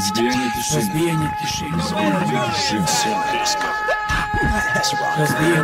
Разбей, не дыши. Разбей, не дыши. Разбей, не дыши. Всем резко. Разбей,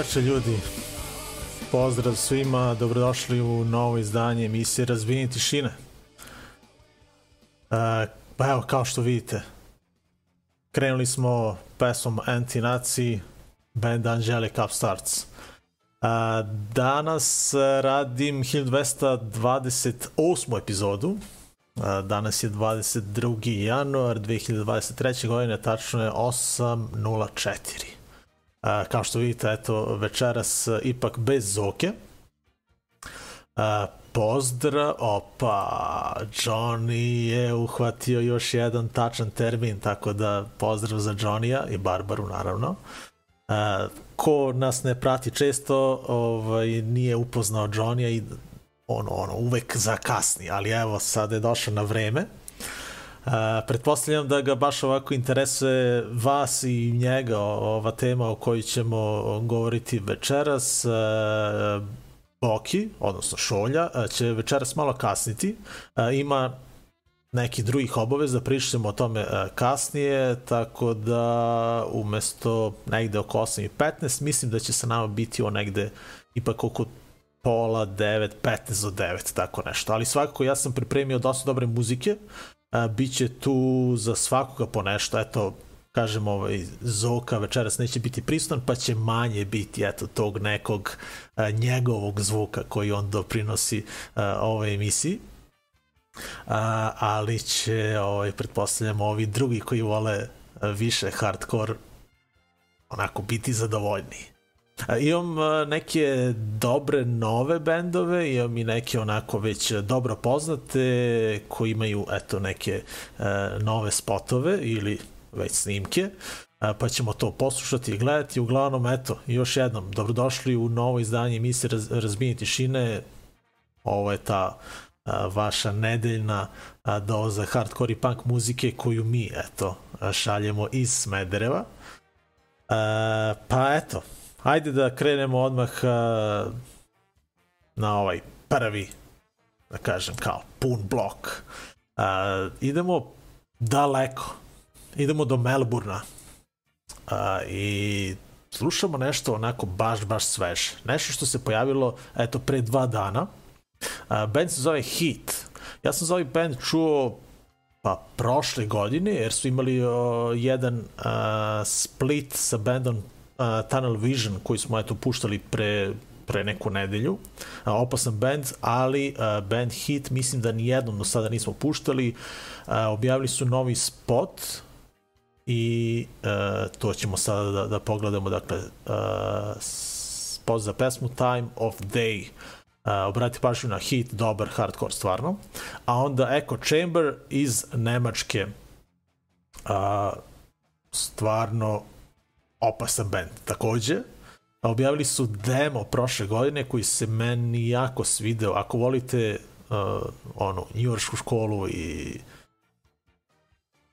veče ljudi. Pozdrav svima, dobrodošli u novo izdanje emisije Razbini tišine. E, pa evo, kao što vidite, krenuli smo pesmom Antinaci, band Angelic Upstarts. E, danas radim 1228. epizodu. E, danas je 22. januar 2023. godine, tačno je 8.04. A, kao što vidite, eto, večeras e, ipak bez Zoke. A, pozdrav, opa, Johnny je uhvatio još jedan tačan termin, tako da pozdrav za Johnnyja i Barbaru naravno. A, ko nas ne prati često, ovaj, nije upoznao Johnnyja i ono, ono, uvek zakasni, ali evo, sad je došao na vreme. Uh, pretpostavljam da ga baš ovako interesuje vas i njega ova tema o kojoj ćemo govoriti večeras. Uh, Boki, odnosno Šolja, će večeras malo kasniti. Uh, ima neki drugih obaveza, pričamo o tome kasnije, tako da umesto negde oko 8 i 15, mislim da će sa nama biti on negde ipak oko pola 9, 15 do 9, tako nešto. Ali svakako ja sam pripremio dosta dobre muzike, a, biće tu za svakoga po nešto, eto, kažem, ovaj, Zoka večeras neće biti prisutan, pa će manje biti, eto, tog nekog a, njegovog zvuka koji on doprinosi a, ovoj emisiji. A, ali će, ovaj, pretpostavljamo, ovi drugi koji vole više hardcore onako biti zadovoljniji. Imam a, neke dobre nove bendove, imam i neke onako već dobro poznate koji imaju eto neke a, nove spotove ili već snimke a, pa ćemo to poslušati i gledati. Uglavnom, eto, još jednom, dobrodošli u novo izdanje emisije Raz, Razbijenje tišine. Ovo je ta a, vaša nedeljna a, doza hardcore i punk muzike koju mi, eto, šaljemo iz Smedereva. A, pa eto, Ajde da krenemo odmah na ovaj prvi, da kažem, kao pun blok. Idemo daleko. Idemo do Melburna. I slušamo nešto onako baš, baš sveže. Nešto što se pojavilo, eto, pre dva dana. Band se zove Heat. Ja sam za ovaj band čuo pa prošle godine, jer su imali uh, jedan uh, split sa bandom Tunnel Vision koji smo eto puštali pre pre neku nedelju, uh, opasan band, ali uh, band Hit mislim da nijednom do sada nismo puštali, uh, objavili su novi spot i uh, to ćemo sada da, da pogledamo, dakle, uh, spot za pesmu Time of Day, Uh, obrati pažnju na hit, dobar hardcore stvarno. A onda Echo Chamber iz Nemačke. Uh, stvarno opasan band. Takođe, objavili su demo prošle godine koji se meni jako svideo. Ako volite uh, ono, njujoršku školu i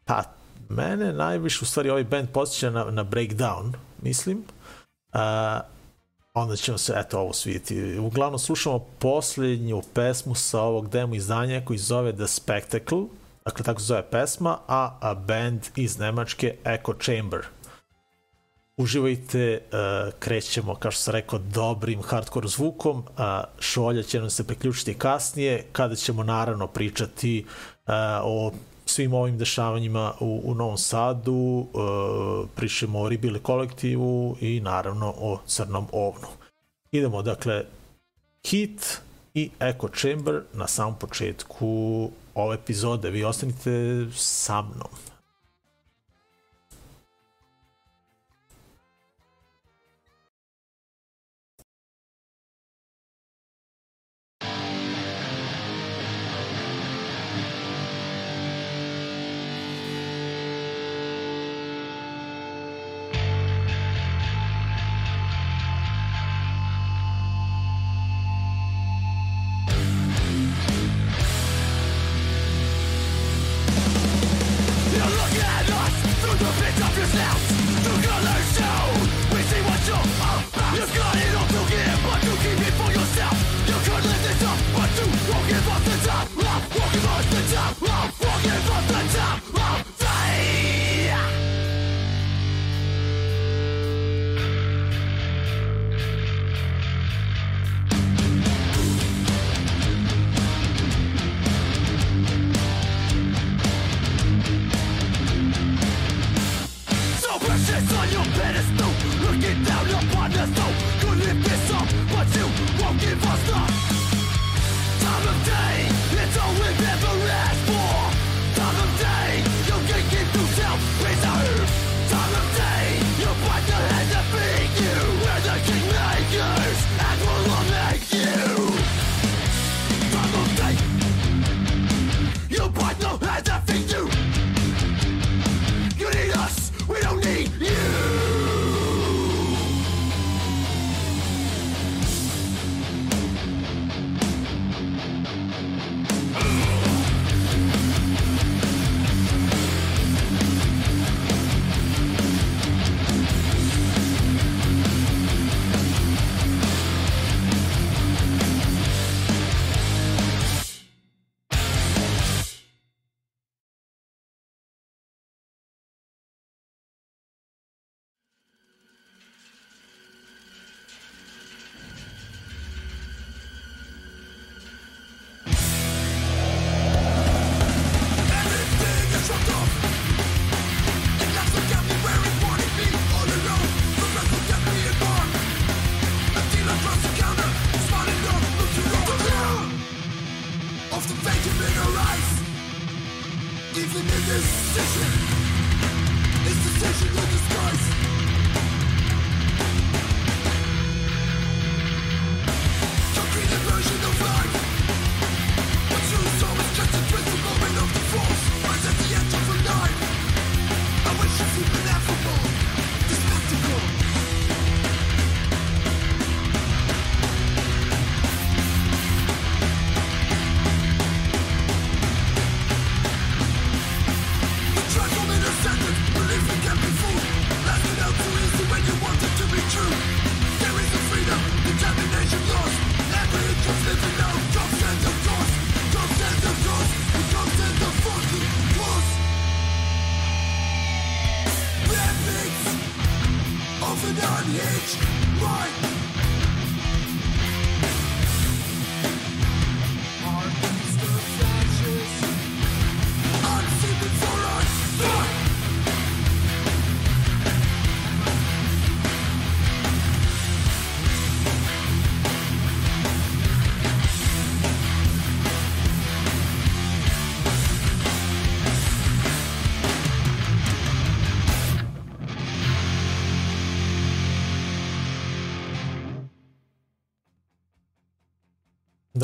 pa, mene najviše u stvari ovaj band posjeća na, na Breakdown, mislim. Uh, onda ćemo se, eto, ovo svidjeti. Uglavnom slušamo posljednju pesmu sa ovog demo izdanja koji zove The Spectacle, dakle tako se zove pesma, a, a band iz Nemačke Echo Chamber uživajte, uh, krećemo, kao što sam rekao, dobrim hardcore zvukom, Šolja će nam se priključiti kasnije, kada ćemo naravno pričati uh, o svim ovim dešavanjima u, u Novom Sadu, uh, pričamo o Ribili kolektivu i naravno o Crnom ovnu. Idemo, dakle, Hit i Echo Chamber na samom početku ove epizode. Vi ostanite sa mnom.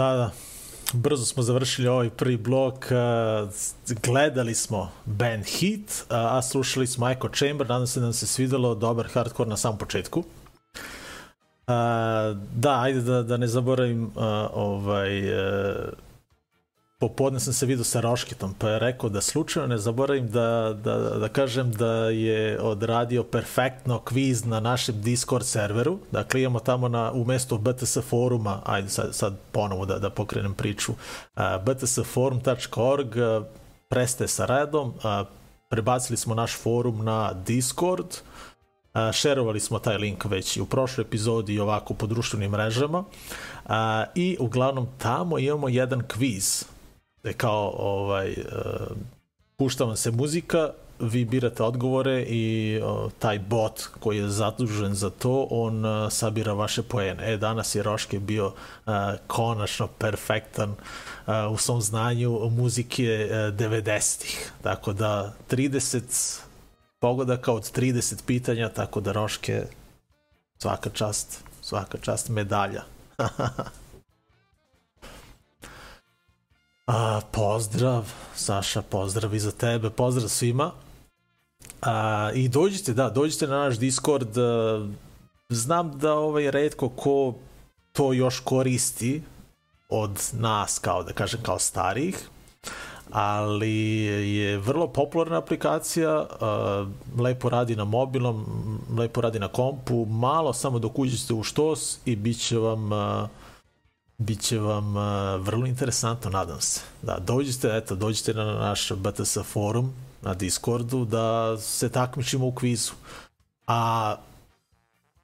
Da, da. Brzo smo završili ovaj prvi blok. Uh, gledali smo band Hit, uh, a slušali smo Echo Chamber. Nadam se da nam se svidelo dobar hardcore na samom početku. Uh, da, ajde da, da ne zaboravim ovaj, popodne sam se vidio sa Roškitom, pa je rekao da slučajno ne zaboravim da, da, da kažem da je odradio perfektno kviz na našem Discord serveru. Dakle, imamo tamo na, umesto BTS foruma, ajde sad, sad ponovo da, da pokrenem priču, uh, btsforum.org uh, sa redom, uh, prebacili smo naš forum na Discord, Uh, šerovali smo taj link već i u prošloj epizodi i ovako po društvenim mrežama uh, i uglavnom tamo imamo jedan kviz gde kao ovaj uh, pušta vam se muzika vi birate odgovore i uh, taj bot koji je zadužen za to on uh, sabira vaše poene e danas je Roške bio uh, konačno perfektan uh, u svom znanju muzike uh, 90-ih tako da 30 pogodaka od 30 pitanja, tako da Roške svaka čast, svaka čast medalja. A, pozdrav, Saša, pozdrav i za tebe, pozdrav svima. A, I dođite, da, dođite na naš Discord. A, znam da ovaj redko ko to još koristi od nas, kao da kažem, kao starih, ali je vrlo popularna aplikacija, uh, lepo radi na mobilom, lepo radi na kompu, malo samo dok uđete u štos i bit će vam uh, bit će vam uh, vrlo interesantno, nadam se. Da, dođite, eto, dođite na naš BTS forum na Discordu da se takmičimo u kvizu. A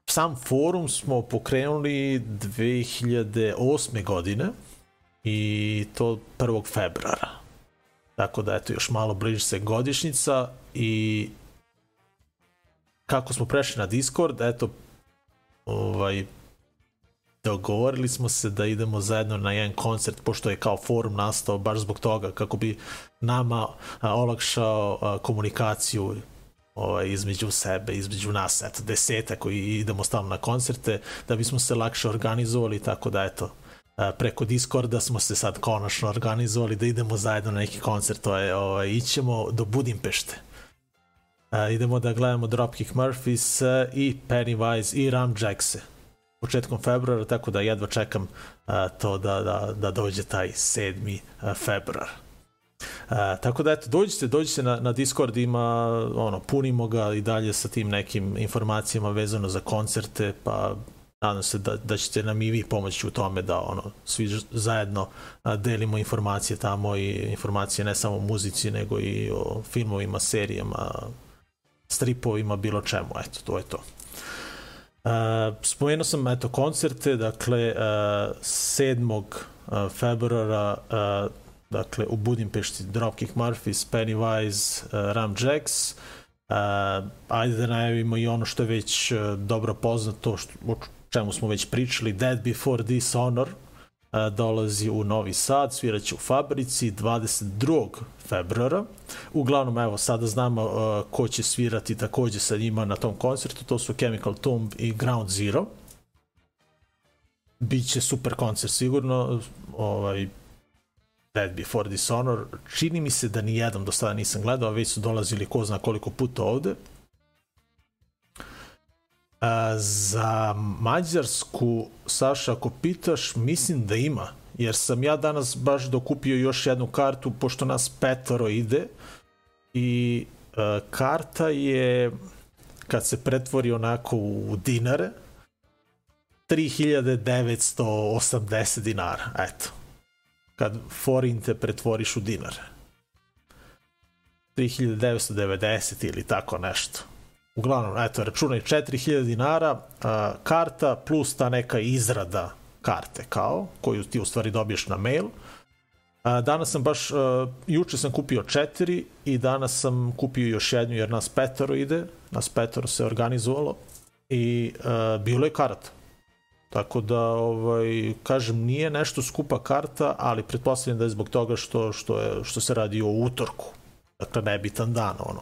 sam forum smo pokrenuli 2008. godine i to 1. februara. Tako da, eto, još malo bliže se godišnjica i kako smo prešli na Discord, eto, ovaj, dogovorili smo se da idemo zajedno na jedan koncert, pošto je kao forum nastao baš zbog toga, kako bi nama a, olakšao a, komunikaciju ovaj, između sebe, između nas, eto, deseta koji idemo stalno na koncerte, da bismo se lakše organizovali, tako da, eto, preko Discorda smo se sad konačno organizovali da idemo zajedno na neki koncert, to je, ovaj, ićemo do Budimpešte. A, idemo da gledamo Dropkick Murphys i Pennywise i Ram Jackse početkom februara, tako da jedva čekam a, to da, da, da dođe taj 7. a, februar. A, tako da eto, dođite, dođite na, na Discord, ima, ono, punimo ga i dalje sa tim nekim informacijama vezano za koncerte, pa nadam se da, da ćete nam i vi pomoći u tome da ono, svi zajedno delimo informacije tamo i informacije ne samo o muzici, nego i o filmovima, serijama, stripovima, bilo čemu, eto, to je to. Uh, spomenuo sam eto koncerte, dakle uh, 7. Uh, februara uh, dakle u Budimpešti Dropkick Murphys, Pennywise, uh, Ram Jacks uh, ajde da najavimo i ono što je već uh, dobro poznato što, o čemu smo već pričali Dead Before Dishonor a, dolazi u Novi Sad, sviraće u Fabrici 22. februara. Uglavnom, evo, sada znamo a, ko će svirati takođe sa njima na tom koncertu, to su Chemical Tomb i Ground Zero. Biće super koncert sigurno, ovaj, Dead Before Dishonor. Čini mi se da ni jedan do sada nisam gledao, već su dolazili ko zna koliko puta ovde. A, za Mađarsku, Saša, ako pitaš, mislim da ima, jer sam ja danas baš dokupio još jednu kartu, pošto nas petoro ide, i a, karta je, kad se pretvori onako u dinare, 3980 dinara, eto. Kad forinte pretvoriš u dinare. 3990 ili tako nešto. Uglavnom, eto, računaj 4000 dinara, a, karta plus ta neka izrada karte kao, koju ti u stvari dobiješ na mail. A, danas sam baš, a, juče sam kupio četiri i danas sam kupio još jednu jer nas petoro ide, nas petoro se organizovalo i a, bilo je karata. Tako da, ovaj, kažem, nije nešto skupa karta, ali pretpostavljam da je zbog toga što, što, je, što se radi o utorku. Dakle, nebitan dan, ono.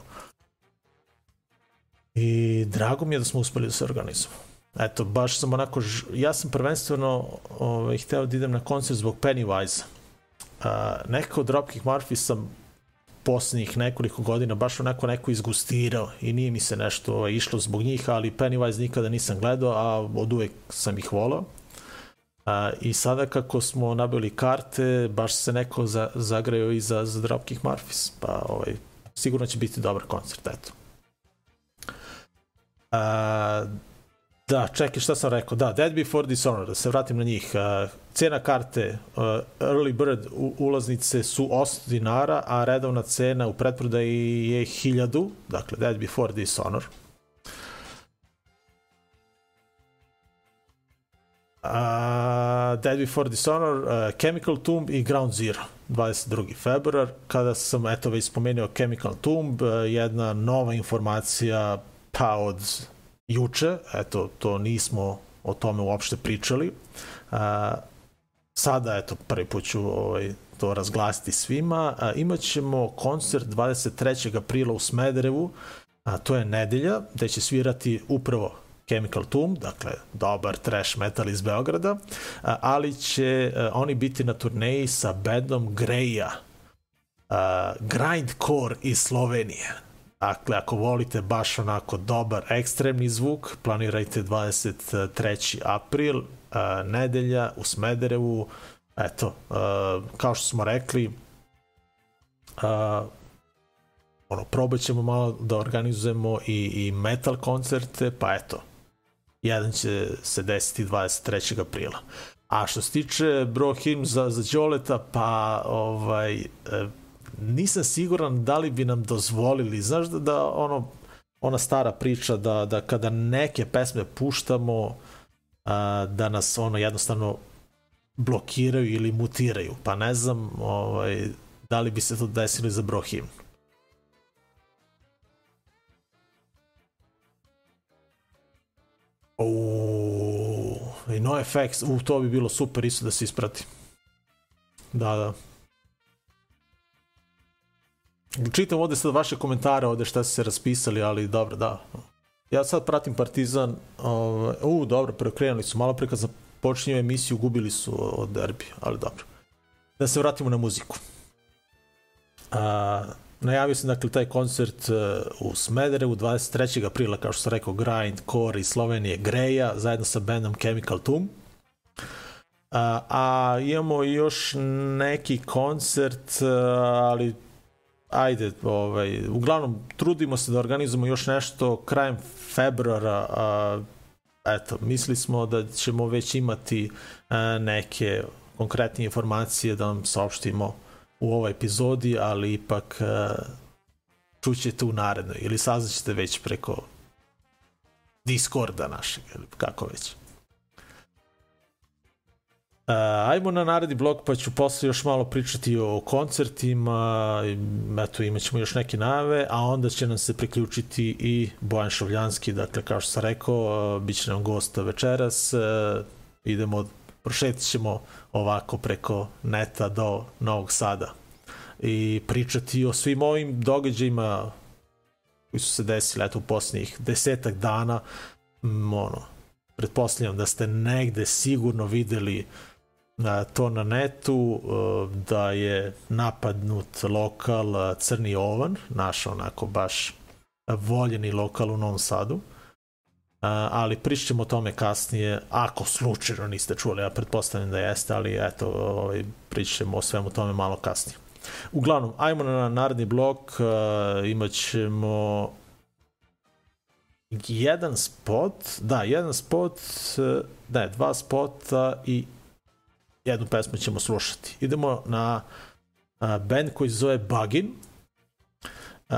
I drago mi je da smo uspeli da se organizujemo. Eto, baš sam onako, ja sam prvenstveno ovaj, hteo da idem na koncert zbog Pennywise. A, neka od Dropkick Murphy sam poslednjih nekoliko godina baš onako neko izgustirao i nije mi se nešto ovaj, išlo zbog njih, ali Pennywise nikada nisam gledao, a od uvek sam ih volao. A, I sada kako smo nabili karte, baš se neko za, zagreo i za, za Dropkick Murphys, pa ovaj, sigurno će biti dobar koncert, eto. A, da, čekaj, šta sam rekao? Da, Dead Before Dishonor, da se vratim na njih. A, cena karte, a, Early Bird u, ulaznice su 800 dinara, a redovna cena u pretprodaji je 1000, dakle Dead Before Dishonor. A, Dead Before Dishonor, uh, Chemical Tomb i Ground Zero, 22. februar. Kada sam, eto, već spomenuo Chemical Tomb, uh, jedna nova informacija od juče, eto, to nismo o tome uopšte pričali. A, sada, eto, prvi put ću ovaj, to razglasiti svima. A, imaćemo koncert 23. aprila u Smederevu, a to je nedelja, gde će svirati upravo Chemical Tomb, dakle dobar trash metal iz Beograda, a, ali će a, oni biti na turneji sa bandom Greja, a, Grindcore iz Slovenije. Dakle, ako volite baš onako dobar ekstremni zvuk, planirajte 23. april, a, nedelja u Smederevu. Eto, a, kao što smo rekli, a, ono, probat ćemo malo da organizujemo i, i metal koncerte, pa eto, jedan će se desiti 23. aprila. A što se tiče Bro Him za, za Đoleta, pa ovaj, e, nisam siguran da li bi nam dozvolili, znaš da, da ono, ona stara priča da, da kada neke pesme puštamo, a, da nas ono jednostavno blokiraju ili mutiraju, pa ne znam ovaj, da li bi se to desilo za Brohim. Uuu, i no effects, u to bi bilo super isto da se isprati. Da, da. Čitam ovde sad vaše komentare ovde šta ste se raspisali, ali dobro, da. Ja sad pratim Partizan, ovaj, u, dobro, preokrenuli su, malo pre kad započinju emisiju, gubili su od derbi, ali dobro. Da se vratimo na muziku. A, najavio sam dakle taj koncert uh, u Smederevu 23. aprila, kao što sam rekao, Grind, Core iz Slovenije, Greja, zajedno sa bandom Chemical Tomb. A, a imamo još neki koncert, uh, ali ajde, ovaj, uglavnom trudimo se da organizujemo još nešto krajem februara, a, eto, mislili smo da ćemo već imati a, neke konkretne informacije da vam saopštimo u ovoj epizodi, ali ipak a, čućete u narednoj ili saznaćete već preko Discorda našeg, ili kako već. Uh, ajmo na naredni blog pa ću posle još malo pričati o koncertima, eto imat ćemo još neke najave, a onda će nam se priključiti i Bojan Šovljanski, dakle kao što sam rekao, uh, bit će nam gost večeras, uh, idemo prošetit ćemo ovako preko neta do Novog Sada i pričati o svim ovim događajima koji su se desili eto, u posljednjih desetak dana. Mm, ono, pretpostavljam da ste negde sigurno videli a, to na netu, a, da je napadnut lokal a, Crni Ovan, naš onako baš voljeni lokal u Novom Sadu. A, ali pričamo o tome kasnije, ako slučajno niste čuli, ja pretpostavljam da jeste, ali eto, ovaj, o svemu tome malo kasnije. Uglavnom, ajmo na naredni blok, imat ćemo jedan spot, da, jedan spot, ne, dva spota i jednu pesmu ćemo slušati. Idemo na uh, band koji se zove Bugin. Uh,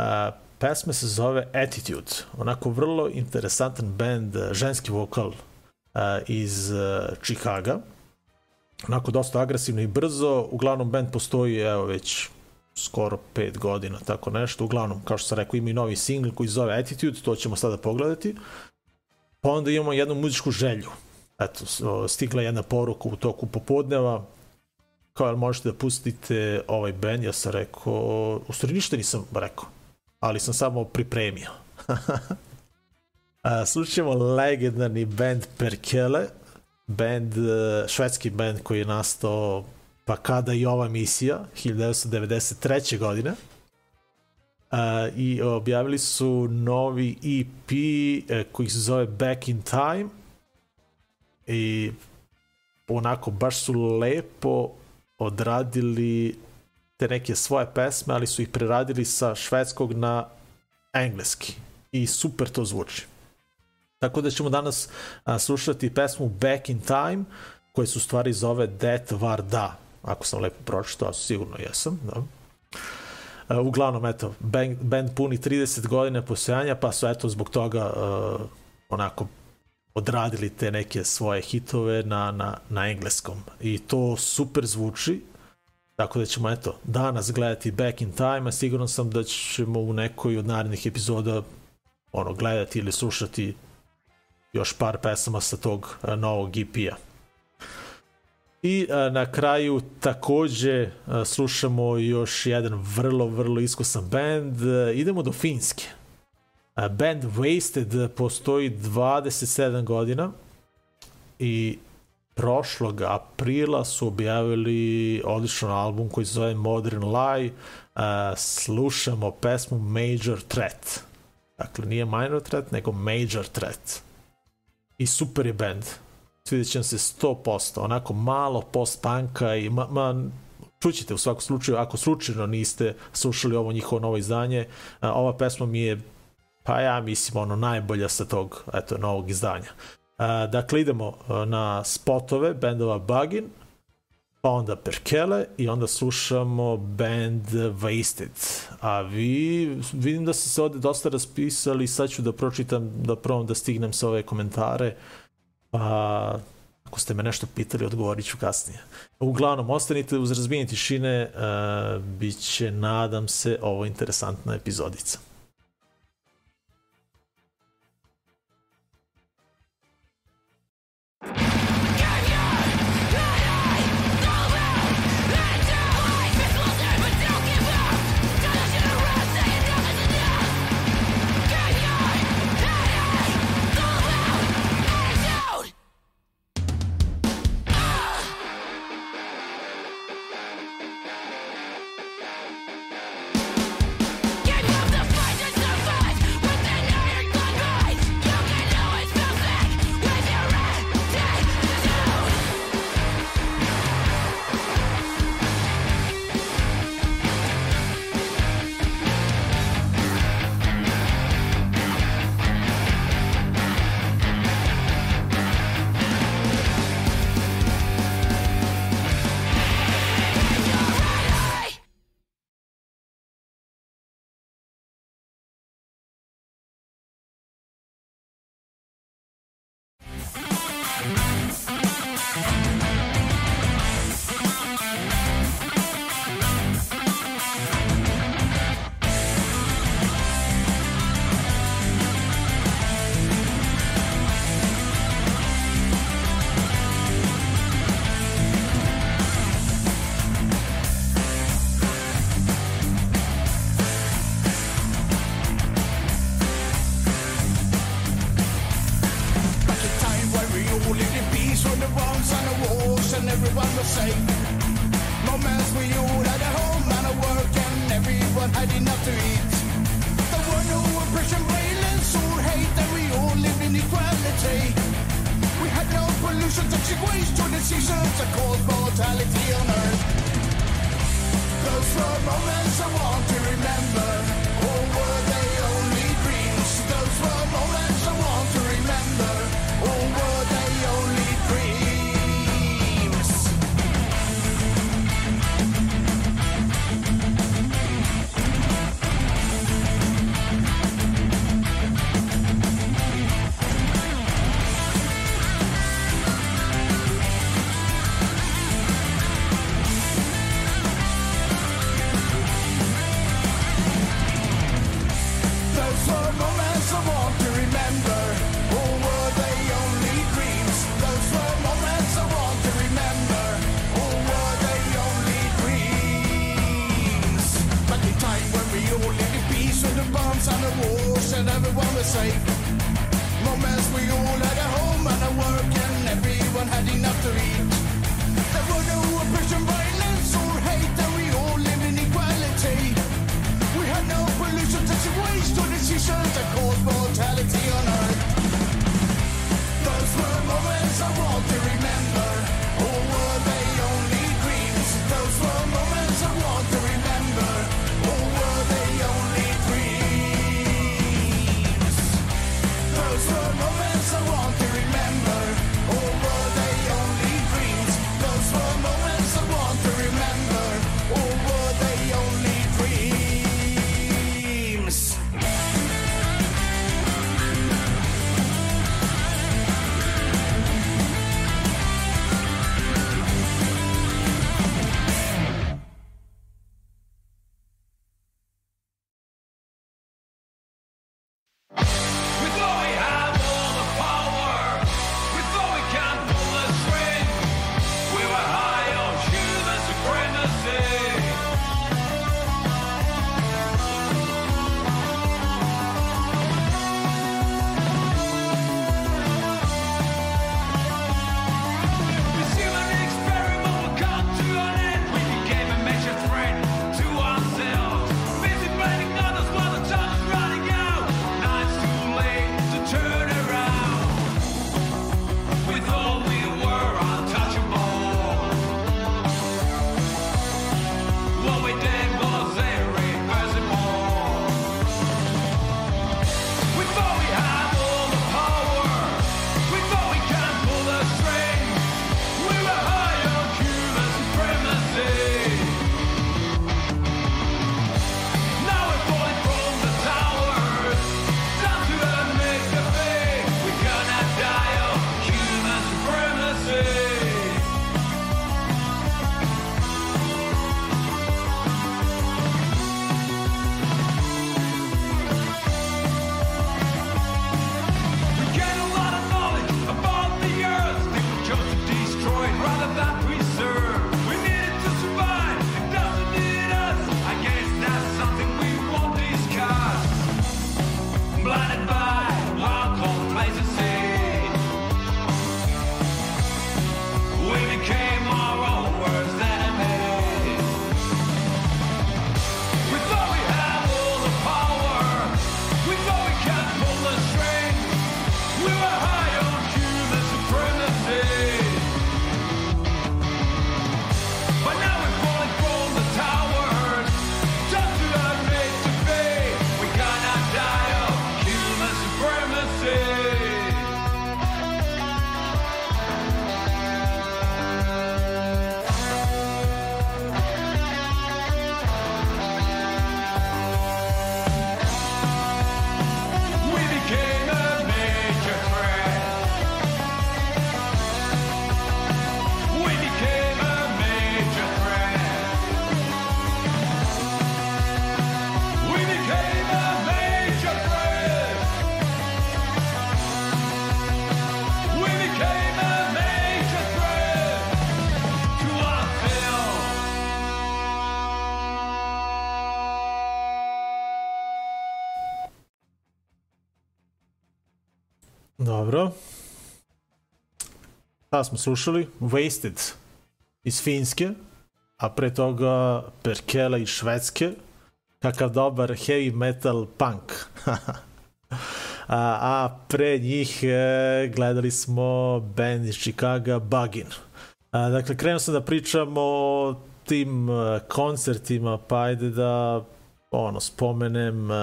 pesma se zove Attitude. Onako vrlo interesantan band, ženski vokal uh, iz uh, Chicaga onako dosta agresivno i brzo. Uglavnom, band postoji, evo, već skoro 5 godina, tako nešto. Uglavnom, kao što sam rekao, ima i novi singl koji se zove Attitude, to ćemo sada pogledati. Pa onda imamo jednu muzičku želju. Eto, stigla je jedna poruka u toku popodneva, kao jel možete da pustite ovaj band, ja sam rekao, u stvari ništa nisam rekao, ali sam samo pripremio. Slušamo legendarni band Perkele, band, e, švedski band koji je nastao pa kada i ova misija 1993. godine uh, i objavili su novi EP uh, koji se zove Back in Time i onako baš su lepo odradili te neke svoje pesme, ali su ih preradili sa švedskog na engleski i super to zvuči. Tako da ćemo danas a, slušati pesmu Back in Time, koja se u stvari zove Det var da. Ako sam lepo pročitao, sigurno jesam. Da. A, uglavnom, eto, band, band puni 30 godina postojanja, pa su eto zbog toga a, onako odradili te neke svoje hitove na, na, na engleskom. I to super zvuči, Tako da ćemo, eto, danas gledati Back in Time, a sigurno sam da ćemo u nekoj od narednih epizoda ono, gledati ili slušati još par pesama sa tog a, novog EP-a. I a, na kraju takođe a, slušamo još jedan vrlo, vrlo iskusan band. Idemo do Finske. Band Wasted postoji 27 godina i prošlog aprila su objavili odličan album koji se zove Modern Lie. A, slušamo pesmu Major Threat. Dakle, nije Minor Threat, nego Major Threat i super je band. Svidjet će se 100%, onako malo post-punka i ma, ma, čućete u svakom slučaju, ako slučajno niste slušali ovo njihovo novo izdanje, a, ova pesma mi je, pa ja mislim, ono najbolja sa tog, eto, novog izdanja. A, dakle, idemo na spotove bendova Bugin, pa onda Perkele i onda slušamo band Wasted. A vi, vidim da ste se ovde dosta raspisali, sad ću da pročitam, da probam da stignem sa ove komentare, pa ako ste me nešto pitali, odgovorit ću kasnije. Uglavnom, ostanite uz razbijenje tišine, uh, bit će, nadam se, ovo interesantna epizodica. šta smo slušali? Wasted iz Finske, a pre toga Perkele iz Švedske, kakav dobar heavy metal punk. a, a pre njih e, gledali smo band iz Chicago, Bugin. A, dakle, krenuo sam da pričam o tim e, koncertima, pa ajde da ono, spomenem e,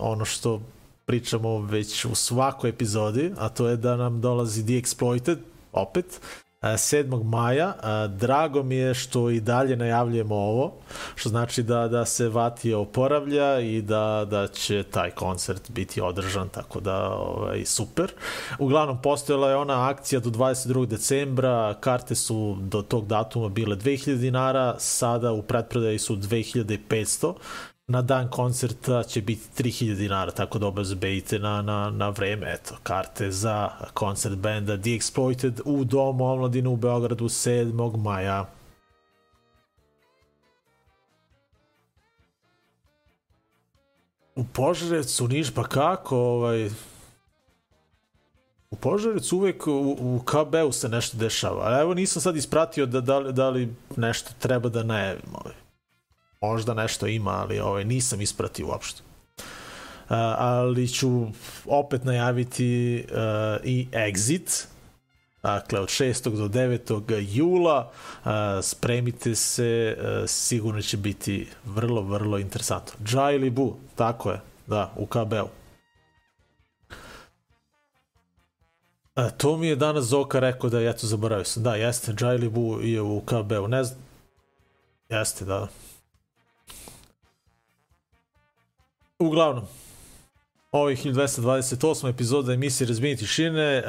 ono što pričamo već u svakoj epizodi, a to je da nam dolazi The Exploited, opet, 7. maja. Drago mi je što i dalje najavljujemo ovo, što znači da, da se Vatija oporavlja i da, da će taj koncert biti održan, tako da ovaj, super. Uglavnom, postojala je ona akcija do 22. decembra, karte su do tog datuma bile 2000 dinara, sada u pretprodaji su 2500 na dan koncerta će biti 3000 dinara, tako da obezbejite na, na, na vreme, eto, karte za koncert benda The Exploited u Domu omladine u Beogradu 7. maja. U Požarevcu, Niš, pa kako, ovaj, U Požarevcu uvek u, u KB-u se nešto dešava. Evo nisam sad ispratio da, da, li, da li nešto treba da najavim. Ovaj možda nešto ima, ali ovaj, nisam ispratio uopšte. Uh, ali ću opet najaviti uh, i Exit, dakle od 6. do 9. jula uh, spremite se uh, sigurno će biti vrlo vrlo interesantno Jai ili Bu, tako je da, u KB-u uh, to mi je danas Zoka rekao da ja to zaboravio sam da, jeste, Jai ili Bu je u KB-u ne znam jeste, da Uglavnom, ovo je 1228. epizoda emisije Razbini tišine. Uh,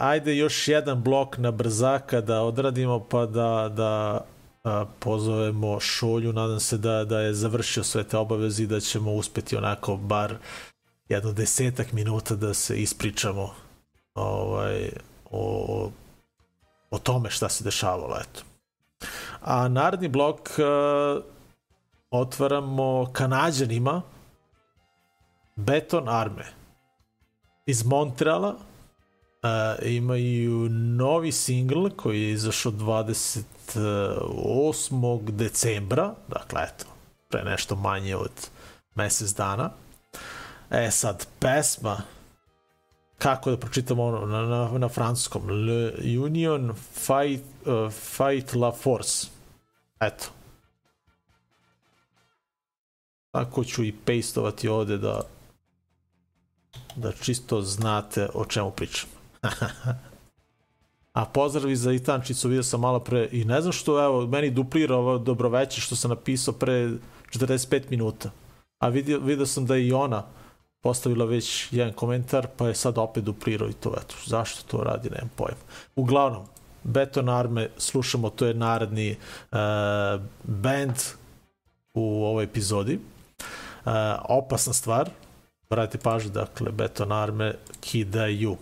ajde još jedan blok na brzaka da odradimo pa da, da uh, pozovemo Šolju. Nadam se da, da je završio sve te obaveze i da ćemo uspeti onako bar jedno desetak minuta da se ispričamo ovaj, o, o tome šta se dešavalo. Eto. A naredni blok uh, otvaramo Kanadjanima Beton Arme iz Montreala uh, imaju novi singl koji je izašao 28. decembra, dakle eto, pre nešto manje od mesec dana. E sad, pesma, kako da pročitamo ono na, na, na francuskom, Le Union Fight, uh, Fight La Force. Eto. Tako ću i pastovati ovde da da čisto znate o čemu pričam. A pozdravi za Itančicu, vidio sam malo pre i ne znam što, evo, meni duplira ovo dobroveće što sam napisao pre 45 minuta. A vidio, vidio sam da je i ona postavila već jedan komentar, pa je sad opet duplirao i to, eto, zašto to radi, nemam pojem. Uglavnom, Beton Arme, slušamo, to je naredni uh, band u ovoj epizodi. Uh, opasna stvar, Brate pažnju, dakle, Beton Arme kidaju.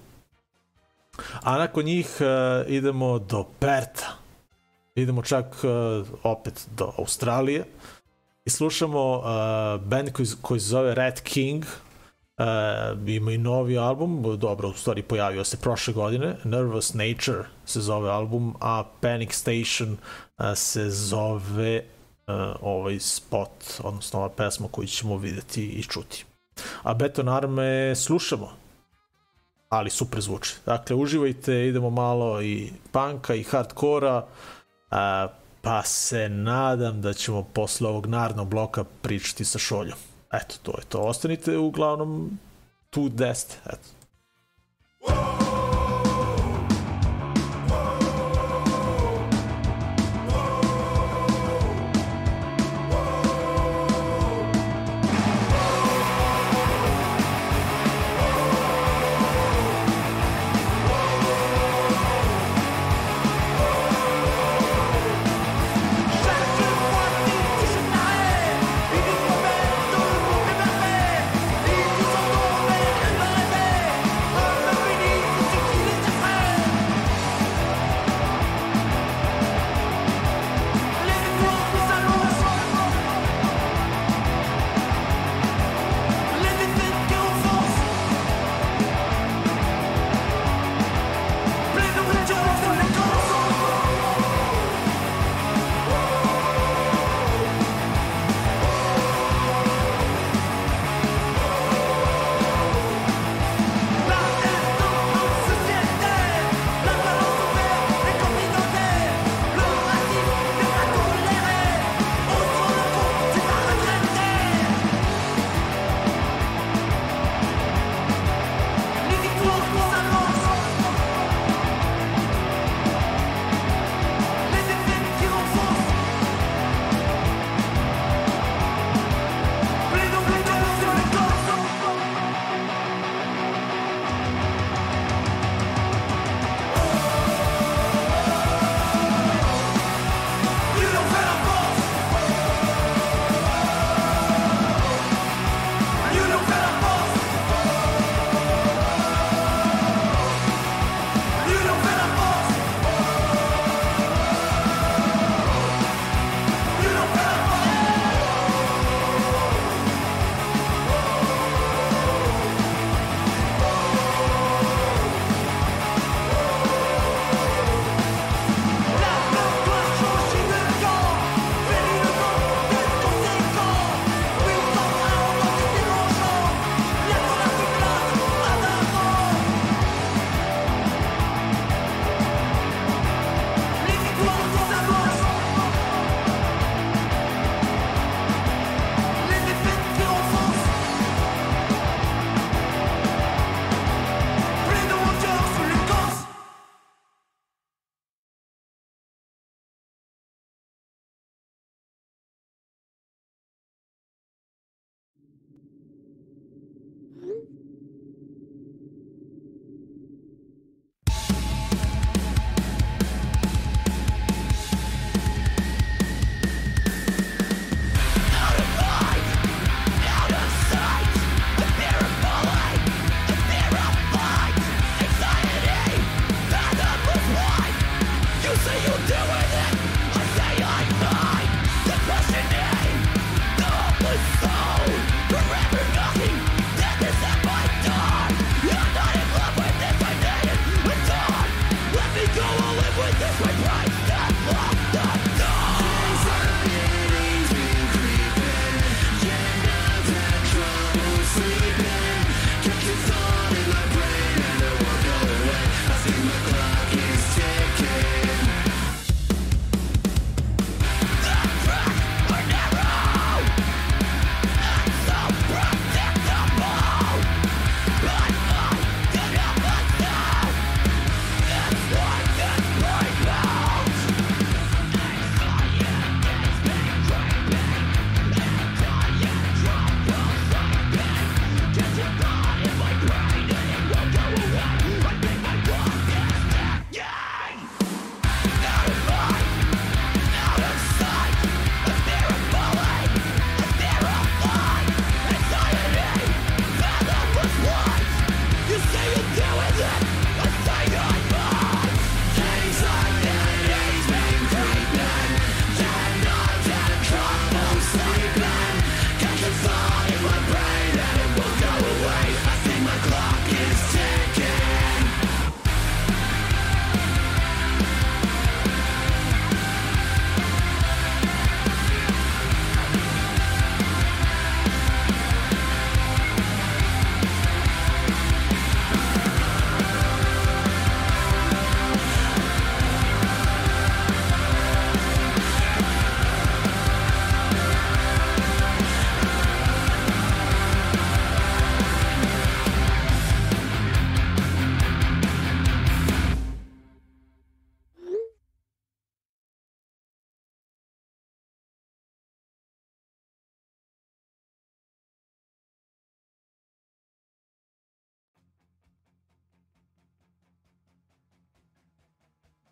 A nakon njih uh, idemo do Perta. Idemo čak uh, opet do Australije i slušamo uh, band koji, koji se zove Red King. Uh, ima i novi album, dobro, u stvari pojavio se prošle godine, Nervous Nature se zove album, a Panic Station uh, se zove uh, ovaj spot, odnosno ova pesma koju ćemo videti i čuti a Beton Arme slušamo ali super zvuči. Dakle, uživajte, idemo malo i panka i hardkora, a, pa se nadam da ćemo posle ovog narodnog bloka pričati sa šoljom. Eto, to je to. Ostanite uglavnom tu deste. Eto. Thank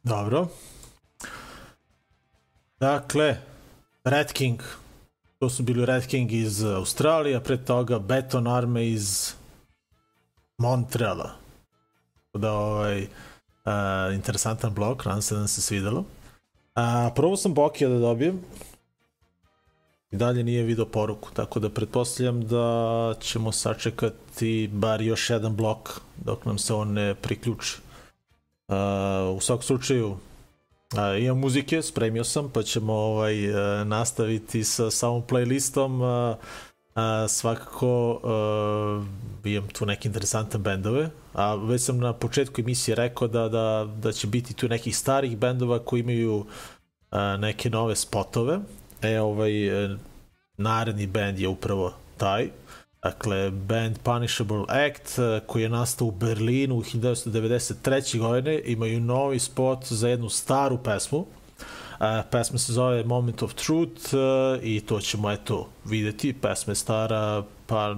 Dobro. Dakle, Red King. To su bili Red King iz Australije, pre toga Beton Arme iz Montreala. Tako Da, ovaj, uh, interesantan blok, nadam se da nam se svidelo. A, prvo sam Bokija da dobijem. I dalje nije video poruku, tako da pretpostavljam da ćemo sačekati bar još jedan blok dok nam se on ne priključi. Uh, u svakom slučaju, uh, imam muzike, spremio sam, pa ćemo ovaj, uh, nastaviti sa samom playlistom. Uh, uh, svakako uh, imam tu neke interesantne bendove, a već sam na početku emisije rekao da, da, da će biti tu nekih starih bendova koji imaju uh, neke nove spotove. E, ovaj, e, naredni band je upravo taj. Dakle, band Punishable Act, e, koji je nastao u Berlinu u 1993. godine, imaju novi spot za jednu staru pesmu. Uh, pesma se zove Moment of Truth uh, i to ćemo eto videti. Pesma je stara pa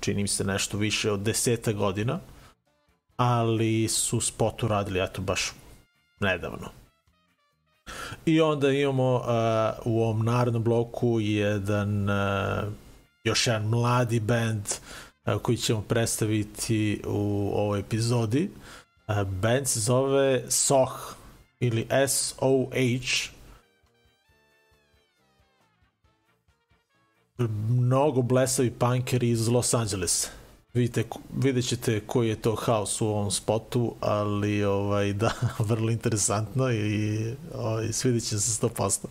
čini mi se nešto više od deseta godina, ali su spot uradili eto baš nedavno. I onda imamo u ovom narodnom bloku jedan još jedan mladi band uh, koji ćemo predstaviti u ovoj epizodi. Uh, band se zove SOH ili S-O-H mnogo blesavi punkeri iz Los Angelesa. Vidite, vidjet ćete koji je to haos u ovom spotu, ali ovaj, da, vrlo interesantno i ovaj, svidjet će se 100%.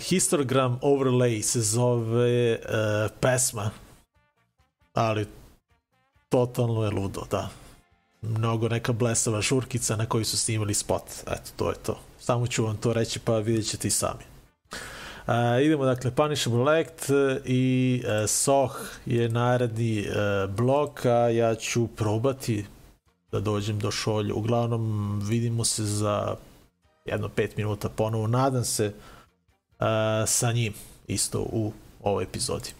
Histogram overlay se zove uh, pesma, ali totalno je ludo, da. Mnogo neka blesava šurkica na koju su snimali spot. Eto, to je to. Samo ću vam to reći pa vidjet ćete i sami. Uh, idemo dakle Punishable Act i uh, Soh je naredni uh, blok, a ja ću probati da dođem do šolja. Uglavnom vidimo se za jedno pet minuta ponovo. Nadam se uh, sa njim isto u ovoj epizodi.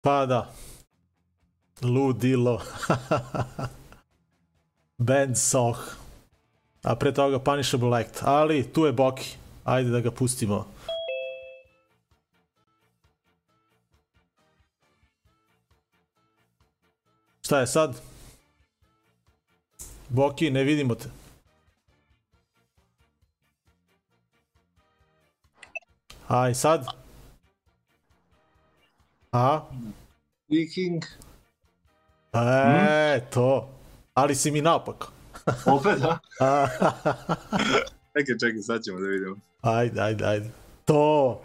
Pa da. Ludilo. Band Soh. A pre toga Punishable Act. Ali tu je Boki. Ajde da ga pustimo. Šta je sad? Boki, ne vidimo te. Aj, sad? A? Viking. E, to. Ali si mi napak. Opet, da? čekaj, čekaj, sad ćemo da vidimo. Ajde, ajde, ajde. To.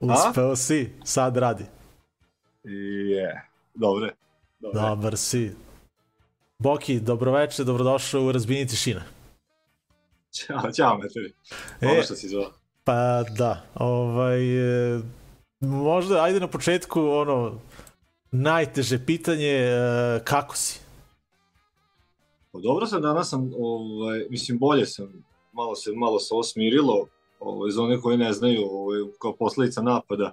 Uspeo si. Sad radi. Je. Dobre. Dobre. Dobar si. Boki, dobroveče, dobrodošao u Razbini tišine. Ćao, ćao, meteri. E. Ono što si zvao. Pa da, ovaj, e, možda ajde na početku ono, najteže pitanje, e, kako si? Pa dobro sam, danas sam, ovaj, mislim, bolje sam, malo se, malo se osmirilo, ovaj, za one koji ne znaju, ovaj, kao posledica napada,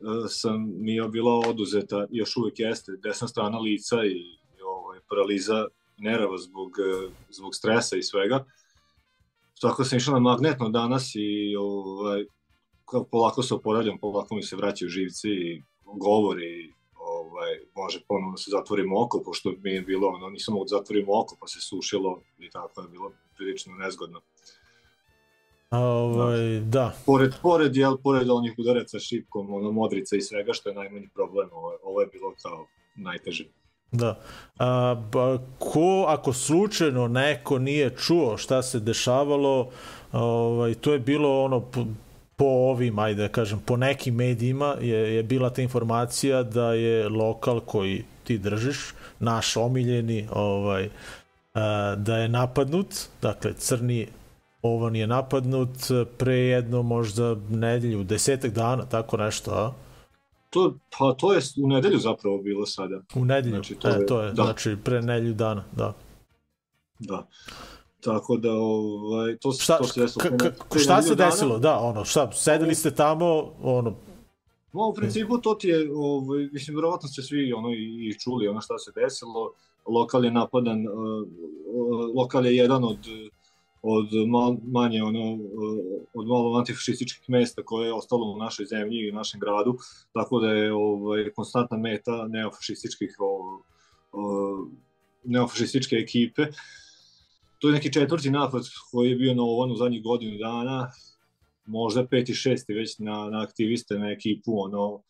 e, sam mi je bila oduzeta, još uvijek jeste, desna strana lica i, i ovaj, paraliza nerava zbog, e, zbog stresa i svega. Tako sam išao na magnetno danas i ovaj, polako se oporavljam, polako mi se vraćaju živci i govor i ovaj, može ponovno da se zatvorim oko, pošto mi je bilo, ono, nisam mogu da zatvorim oko, pa se sušilo i tako je bilo prilično nezgodno. A, Ovaj, da. Pored, pored, jel, pored onih udaraca šipkom, ono, modrica i svega, što je najmanji problem, ovo, ovo je bilo kao najteže. Da. A, ba, ko, ako slučajno neko nije čuo šta se dešavalo, ovaj, to je bilo ono po, ovim, ajde da kažem, po nekim medijima je, je bila ta informacija da je lokal koji ti držiš, naš omiljeni, ovaj, a, da je napadnut, dakle crni ovan je napadnut pre jedno možda nedelju, desetak dana, tako nešto, a? To, pa to je u nedelju zapravo bilo sada. U nedelju, Znači, to je, e, to je da. znači pre nedelju dana, da. Da. Tako da, ovaj, to, Šta, to se desilo. šta se dana. desilo? Da, ono, šta, sedeli ste tamo, ono, No, u principu to ti je, ovaj, mislim, verovatno ste svi ono i, i čuli ono šta se desilo. lokal je napadan, uh, uh, lokal je jedan od od mal, manje ono uh, od malo antifašističkih mesta koje je ostalo u našoj zemlji i u našem gradu tako da je ovaj konstantna meta neofašističkih o, o, neofašističke ekipe to je neki četvrti napad koji je bio na ovom zadnjih godinu dana možda peti, šesti već na, na aktiviste, na ekipu, ono,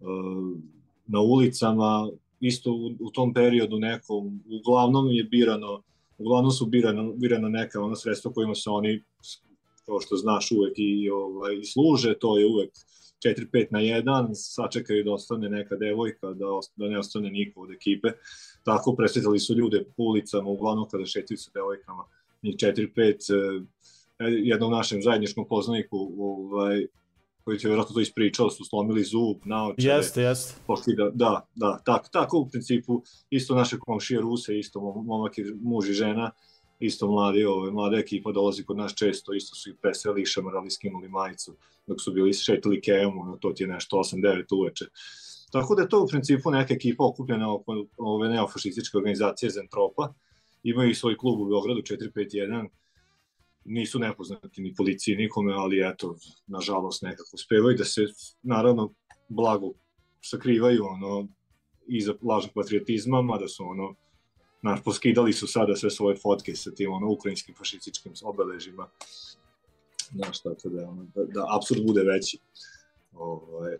e, na ulicama, isto u, u tom periodu nekom, uglavnom je birano, uglavnom su birano, birano neka ona sredstva kojima se oni, kao što znaš, uvek i, ovaj, i služe, to je uvek 4-5 na 1, sačekaju da ostane neka devojka, da, da ne ostane niko od ekipe. Tako presretali su ljude po ulicama, uglavnom kada šetaju sa devojkama, njih 4-5, jednom našem zajedničkom poznaniku ovaj, koji ti je vjerojatno to ispričao, su slomili zub, naočare. Jeste, jeste. Pokida, da, da, tako, tako u principu, isto naše komšije Ruse, isto momak i muž i žena, isto mladi, ovaj, mlada ekipa dolazi kod nas često, isto su i presreli, šamarali, skinuli majicu, dok su bili šetili kemu, no, to ti je nešto 8-9 uveče. Tako da je to u principu neka ekipa okupljena oko ove neofašističke organizacije Zentropa, imaju i svoj klub u Beogradu 451, nisu nepoznati ni policiji nikome, ali eto, nažalost nekako uspevaju da se, naravno, blago sakrivaju ono, iza lažnog patriotizma, mada su ono, naš, poskidali su sada sve svoje fotke sa tim ono, ukrajinskim fašističkim obeležima. Znaš, tako da, ono, da, da absurd bude veći. Ovaj,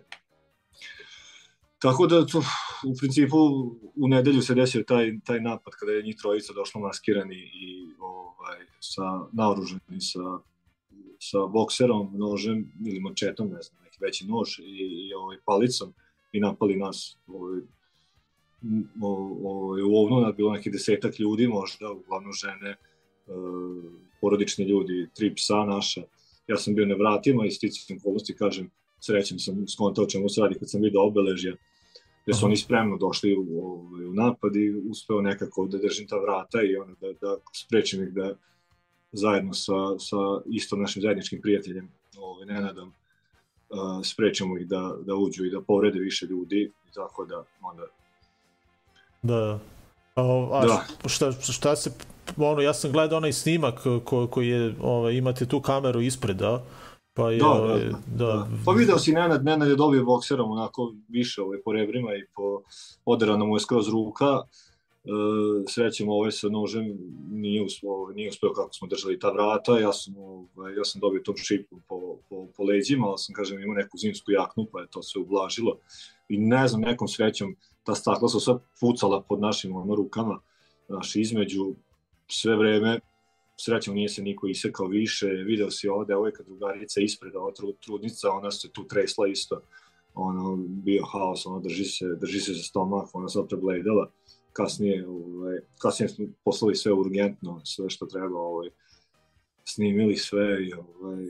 Tako da, to, u principu, u nedelju se desio taj, taj napad kada je njih trojica došlo maskirani i ovaj, sa naoruženi sa, sa bokserom, nožem ili mačetom, ne znam, neki veći nož i, i ovaj, palicom i napali nas. Ovaj, ovaj, u ovnu je bilo neki desetak ljudi, možda, uglavnom žene, e, porodični ljudi, tri psa naša. Ja sam bio na vratima i sticam okolnosti, kažem, srećem sam skontao čemu se radi kad sam vidio obeležja gde su oni spremno došli u, u, u napad i uspeo nekako da držim ta vrata i ono, da, da sprečim ih da zajedno sa, sa isto našim zajedničkim prijateljem ovaj, Nenadom uh, sprečimo ih da, da uđu i da povrede više ljudi tako da onda Da. A, a Da. šta, šta se ono ja sam gledao onaj snimak ko, koji je ovaj imate tu kameru ispred da pa je Da, ovaj, da, da, Da. Pa video si Nenad, Nenad je dobio bokserom onako više ovaj, po rebrima i po oderana mu je skroz ruka. E, srećem ovaj sa nožem nije uspeo, ovaj, nije uspeo kako smo držali ta vrata. Ja sam, ovaj, ja sam dobio tom šipu po, po, po leđima, ali sam kažem imao neku zimsku jaknu pa je to se ublažilo. I ne znam, nekom srećom ta stakla su sve pucala pod našim ono, rukama, naši između sve vreme srećom nije se niko isekao više, video si ova devojka drugarica ispred, ova tru, trudnica, ona se tu tresla isto, ono, bio haos, ona drži se, drži se za stomak, ona se prebledala, kasnije, ovaj, kasnije smo poslali sve urgentno, sve što treba, ovaj, snimili sve i ovaj,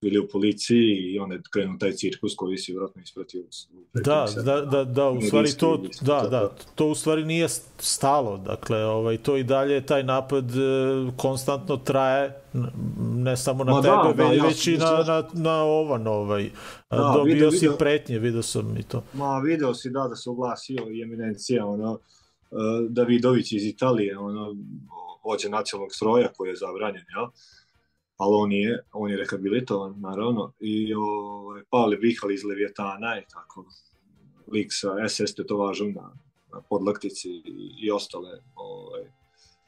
bili u policiji i onda je krenuo taj cirkus koji si vjerojatno ispratio. Da, da, da, da, u stvari to, da, da, to u stvari nije stalo, dakle, ovaj, to i dalje, taj napad e, konstantno traje, ne samo na Ma da, tebe, da, već, ja i na, na, na ovan, ovaj, Da, da, dobio video- si video- pretnje, video sam i to. Ma, video si da, da se oglasio i eminencija, ono, uh, Davidović iz Italije, ono, vođa nacionalnog stroja koji je zabranjen, jel? Ali on je, on je rehabilitovan, naravno, i ovaj, Pavle Vihal iz Leviatana i tako, lik sa SS tetovažom na, na podlaktici i, i ostale, ovaj,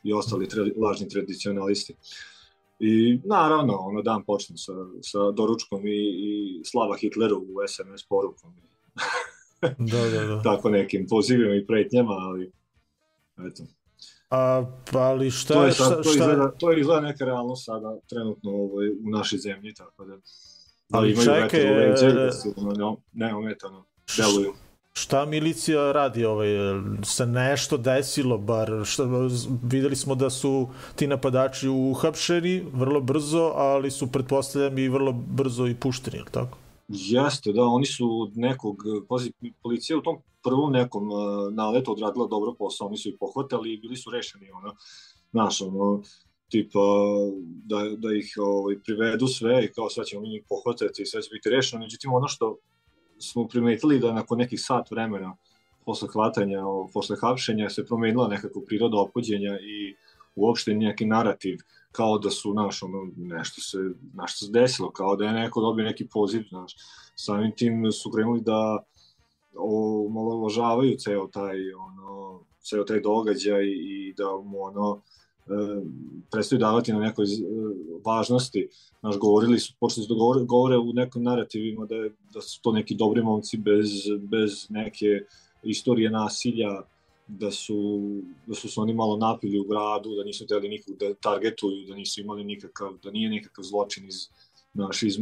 i ostali tre, lažni tradicionalisti. I naravno, ono dan počne sa, sa doručkom i, i slava Hitleru u SMS porukom. Da, da, da. tako nekim pozivima i pretnjama, ali eto. A, ali šta, To je, šta, sad, to, šta, izgleda, to izgleda neka realnost sada trenutno ovaj, u našoj zemlji, tako da da Ali imaju čekaj, vetar e, da su ono, neometano deluju. šta milicija radi ovaj jel se nešto desilo bar šta videli smo da su ti napadači uhapšeni vrlo brzo ali su pretpostavljam i vrlo brzo i pušteni je li tako Jeste, da, oni su od nekog, pazi, policija u tom prvom nekom uh, naletu odradila dobro posao, oni su ih pohvatali i bili su rešeni, ono, znaš, ono, tipa, da, da ih ovaj, privedu sve i kao sad ćemo mi njih pohvatati i sve će biti rešeno, međutim, ono što smo primetili da nakon nekih sat vremena posle hvatanja, posle hapšenja se promenila nekako priroda opođenja i uopšte neki narativ kao da su naš ono nešto se nešto se desilo kao da je neko dobio neki poziv znaš. Samim tim su krenuli da omalovažavaju ceo taj ono ceo taj događaj i da mu ono e, prestaju davati na nekoj e, važnosti. Naš govorili su, počeli su da govore, govore u nekim narativima da, je, da su to neki dobri momci bez, bez neke istorije nasilja, da su, da su se oni malo napili u gradu, da nisu hteli nikog da targetuju, da nisu imali nikakav, da nije nikakav zločin iz, naš, iz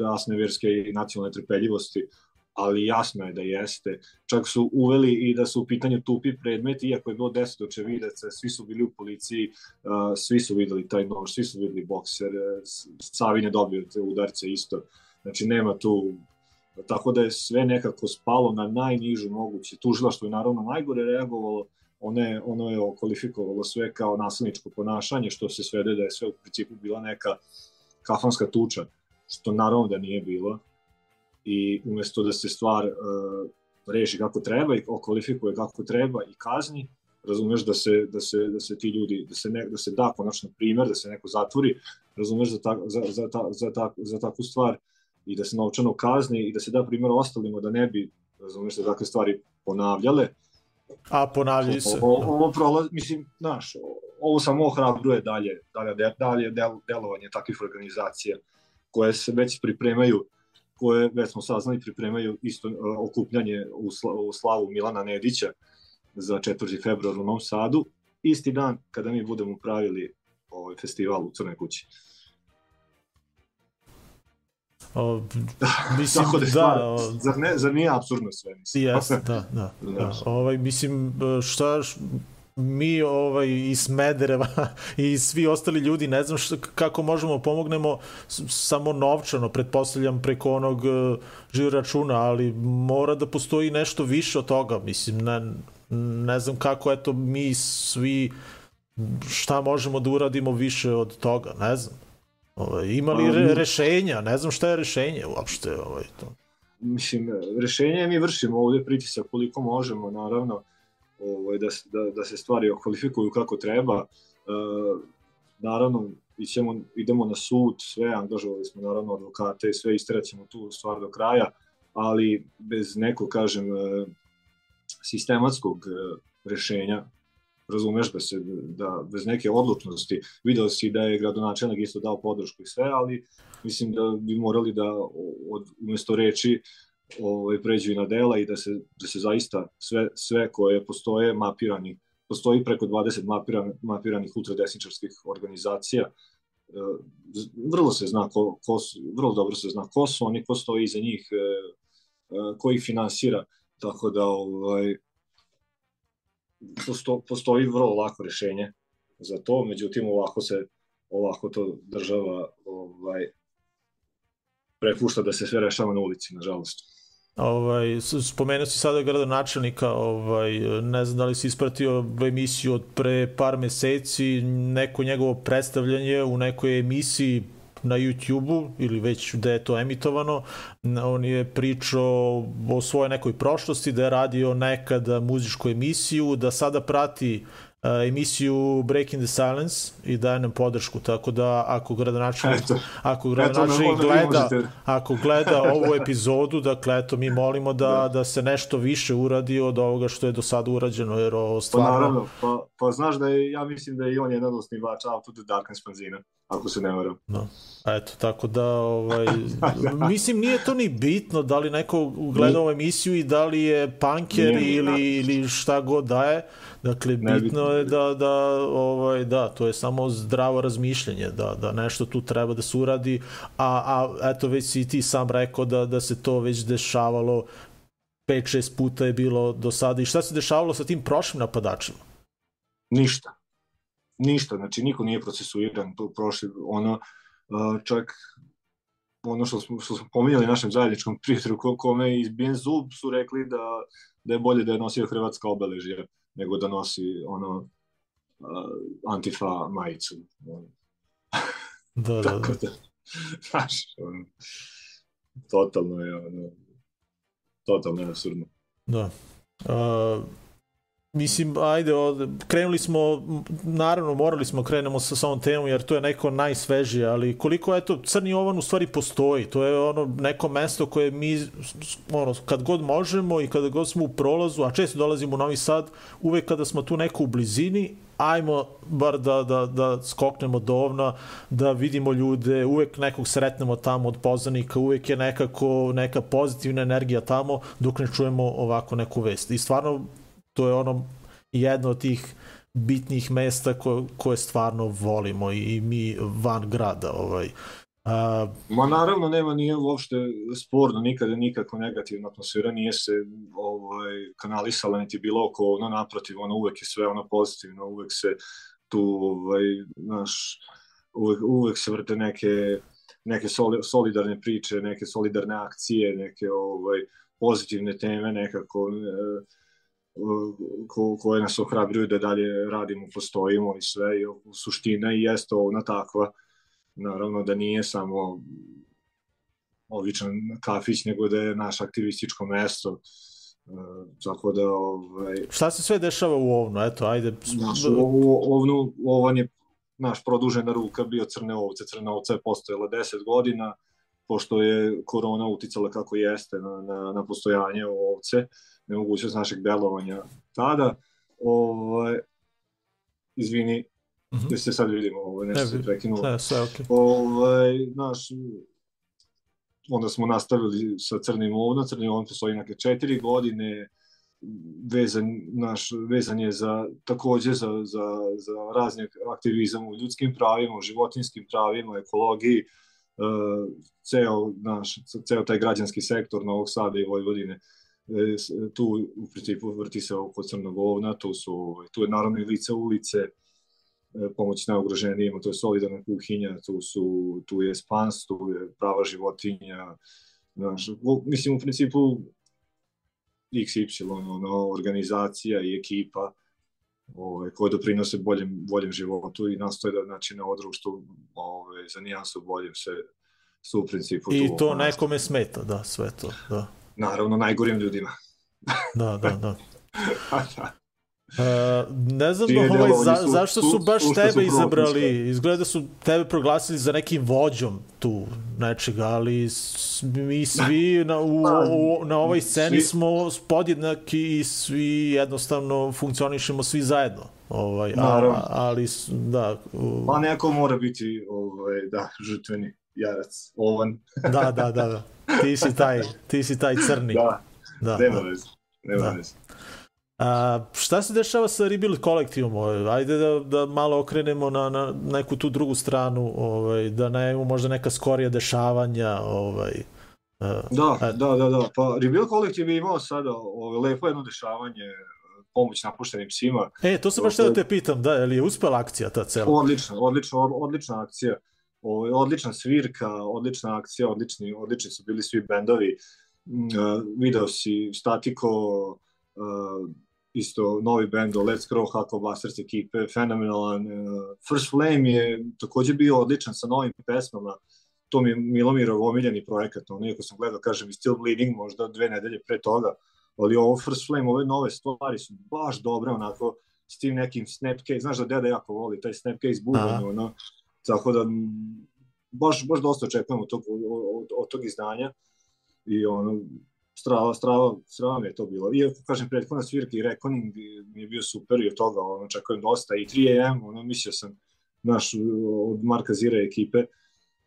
rasne, verske i nacionalne trpeljivosti, ali jasno je da jeste. Čak su uveli i da su u pitanju tupi predmeti, iako je bilo deset očevidaca, svi su bili u policiji, svi su videli taj nož, svi su videli bokser, Savin je dobio te udarce isto. Znači nema tu tako da je sve nekako spalo na najnižu moguće. Tužilaštvo je naravno najgore reagovalo, ono je, ono je okvalifikovalo sve kao nasilničko ponašanje, što se svede da je sve u principu bila neka kafanska tuča, što naravno da nije bilo. I umesto da se stvar uh, reši kako treba i okvalifikuje kako treba i kazni, razumeš da se, da se, da se ti ljudi, da se, ne, da se da konačno primer, da se neko zatvori, razumeš za, ta, za, za, ta, za, ta, za takvu stvar i da se novčano kazni i da se da primjer ostalima da ne bi, razumeš, da takve stvari ponavljale. A ponavljaju se. Ovo, ovo prolaz, mislim, znaš, ovo samo ohrabruje dalje, dalje, dalje del, delovanje takvih organizacija koje se već pripremaju koje već smo saznali pripremaju isto uh, okupljanje u, sla, u slavu Milana Nedića za 4. februar u Novom Sadu, isti dan kada mi budemo pravili ovaj festival u Crnoj kući. O, mislim, Tako da, da, o, zar, ne, zar nije absurdno sve? Mislim? Da, da. da. Znaš. Ovaj, mislim, šta, š- mi ovaj, iz Smedereva i svi ostali ljudi, ne znam šta, kako možemo pomognemo s- samo novčano, pretpostavljam preko onog uh, žiro računa, ali mora da postoji nešto više od toga, mislim, ne, ne znam kako, eto, mi svi šta možemo da uradimo više od toga, ne znam. Ovaj, ima li Pa, re, rešenja? Ne znam šta je rešenje uopšte. Ovaj, to. Mislim, rešenje mi vršimo ovde pritisak koliko možemo, naravno, ovaj, da, da, da se stvari okvalifikuju kako treba. E, naravno, ićemo, idemo na sud, sve, angažovali smo naravno advokate sve, isteraćemo tu stvar do kraja, ali bez nekog, kažem, e, sistematskog e, rešenja, razumeš da se da bez neke odlučnosti video si da je gradonačelnik isto dao podršku i sve ali mislim da bi morali da od umesto reči ovaj pređu i na dela i da se da se zaista sve sve koje postoje mapirani postoji preko 20 mapiran, mapiranih ultradesničarskih organizacija E, vrlo se zna ko, ko vrlo dobro se zna ko su oni, ko stoji iza njih, e, e, ko ih finansira, tako da ovaj, posto, postoji vrlo lako rešenje za to, međutim ovako se ovako to država ovaj prepušta da se sve rešava na ulici, nažalost. Ovaj, spomenuo si sada gradonačelnika, ovaj, ne znam da li si ispratio emisiju od pre par meseci, neko njegovo predstavljanje u nekoj emisiji na YouTube-u ili već da je to emitovano, on je pričao o svojoj nekoj prošlosti, da je radio nekada muzičku emisiju, da sada prati uh, emisiju Breaking the Silence i daje nam podršku, tako da ako gradonačelnik, Eto. ako gradonačelnik vi gleda, ako gleda ovu epizodu, dakle, eto, mi molimo da, da. da se nešto više uradi od ovoga što je do sada urađeno, jer ovo Pa stvarno... naravno, pa, pa znaš da je, ja mislim da je i on jedan od osnivača Out of the Darkness fanzina, ako se ne varam. No. Eto, tako da, ovaj, mislim, nije to ni bitno da li neko gleda ovu emisiju i da li je punker Nije, ili, ili šta god da je. Dakle, bitno Nebitno. je da, da, ovaj, da, to je samo zdravo razmišljanje, da, da nešto tu treba da se uradi, a, a eto, već si ti sam rekao da, da se to već dešavalo 5-6 puta je bilo do sada. I šta se dešavalo sa tim prošlim napadačima? Ništa. Ništa, znači niko nije procesuiran tu prošli, ono, čak ono što smo, što smo pominjali našem zajedničkom prijatelju ko, kome je izbijen zub su rekli da, da je bolje da je nosio hrvatska obeležja nego da nosi ono antifa majicu. Da, da, da. Tako da, znaš, ono, totalno je ono, totalno je absurdno. da. Uh, mislim, ajde, od, krenuli smo, naravno morali smo krenemo sa, sa ovom temom jer to je neko najsvežije, ali koliko eto, Crni Ovan u stvari postoji, to je ono neko mesto koje mi, ono, kad god možemo i kada god smo u prolazu, a često dolazimo u Novi Sad, uvek kada smo tu neko u blizini, ajmo bar da, da, da skoknemo do ovna, da vidimo ljude, uvek nekog sretnemo tamo od poznanika, uvek je nekako neka pozitivna energija tamo dok ne čujemo ovako neku vest. I stvarno to je ono jedno od tih bitnih mesta ko, koje stvarno volimo i, i mi van grada ovaj. A, Ma naravno nema nije uopšte sporno nikada nikako negativna atmosfera nije se ovaj kanalisala niti bilo oko ono naprotiv ono uvek je sve ono pozitivno uvek se tu ovaj naš uvek, uvek se vrte neke neke soli, solidarne priče neke solidarne akcije neke ovaj pozitivne teme nekako e, ko, koje nas ohrabruju da dalje radimo, postojimo i sve i suština i jeste ona takva naravno da nije samo običan kafić, nego da je naše aktivističko mesto. E, tako da, ovaj, šta se sve dešava u ovnu eto ajde naš, ovo, ovnu, ovan je naš produžena ruka bio Crne ovce. Crne ovce je postojala 10 godina, pošto je korona uticala kako jeste na, na, na postojanje ovce, nemogućnost našeg delovanja tada. Ovaj, izvini, Mhm. da se sad vidimo, ovaj, nešto Ne, se prekinulo. ne, sve okej Ovaj, naš, onda smo nastavili sa Crnim ovnom, Crni ovn postoji neke četiri godine, vezan, naš, vezan je za, takođe za, za, za razni aktivizam u ljudskim pravima, u životinskim pravima, ekologiji, e, ceo, naš, ceo taj građanski sektor Novog Sada i Vojvodine s- tu u principu vrti se oko Crnog ovna, tu, su, ovaj, tu je naravno i lice ulice, e, pomoć najugroženijima, to je solidarna kuhinja, tu, su, tu je spans, tu je prava životinja, znaš, mislim u principu XY, ono, organizacija i ekipa ovaj, koje doprinose boljem, boljem životu i nastoje da znači, na ovo društvo ovaj, za nijansu boljem se su u principu i tu to nekome smeta da sve to da Naravno, najgorim ljudima. da da da Da. E, ne znam Čije ovaj, za, su- zašto su- su baš su- tebe su izabrali, izgleda da su tebe proglasili za nekim vođom tu nečega, ali s- mi svi na, u, u, na ovoj sceni Svi- smo podjednaki i svi jednostavno funkcionišemo svi zajedno. Ovaj, a, ali da, u, Pa neko mora biti ovaj, da, žrtveni jarac, ovan. da, da, da, da. Ti si taj, ti si taj crni. Da, da, nema da. veze. Nema Da. veze. A, šta se dešava sa Rebuild kolektivom? Ovaj? Ajde da, da malo okrenemo na, na neku tu drugu stranu, ovaj, da najavimo možda neka skorija dešavanja. Ovaj, uh, Da, E. da, da, da. Pa Rebuild kolektiv je imao sada ovaj, lepo jedno dešavanje, pomoć napuštenim psima. e, to sam baš htio da te pitam, da, je li je uspela akcija ta cela? Odlična, odlična, od- odlična akcija. Ovaj, odlična svirka, odlična akcija, odlični, odlični su bili svi bendovi. Uh, video si Statiko, uh, isto novi bend, Let's Grow, Hako Busters ekipe, fenomenalan. Uh, First Flame je takođe bio odličan sa novim pesmama. To mi je Milomirov omiljeni projekat, ono, iako sam gledao, kažem, i Still Bleeding možda dve nedelje pre toga, ali ovo First Flame, ove nove stvari su baš dobre, onako, s tim nekim snapcase, znaš da deda jako voli taj snapcase bubanj, Aha. ono, tako da baš, baš dosta očekujem od tog, od, od tog izdanja i ono, strava, strava, strava mi je to bilo. Iako, kažem, prethodna svirka i Reckoning mi je bio super i od toga ono, očekujem dosta. I 3AM, ono, mislio sam, znaš, od Marka Zira ekipe,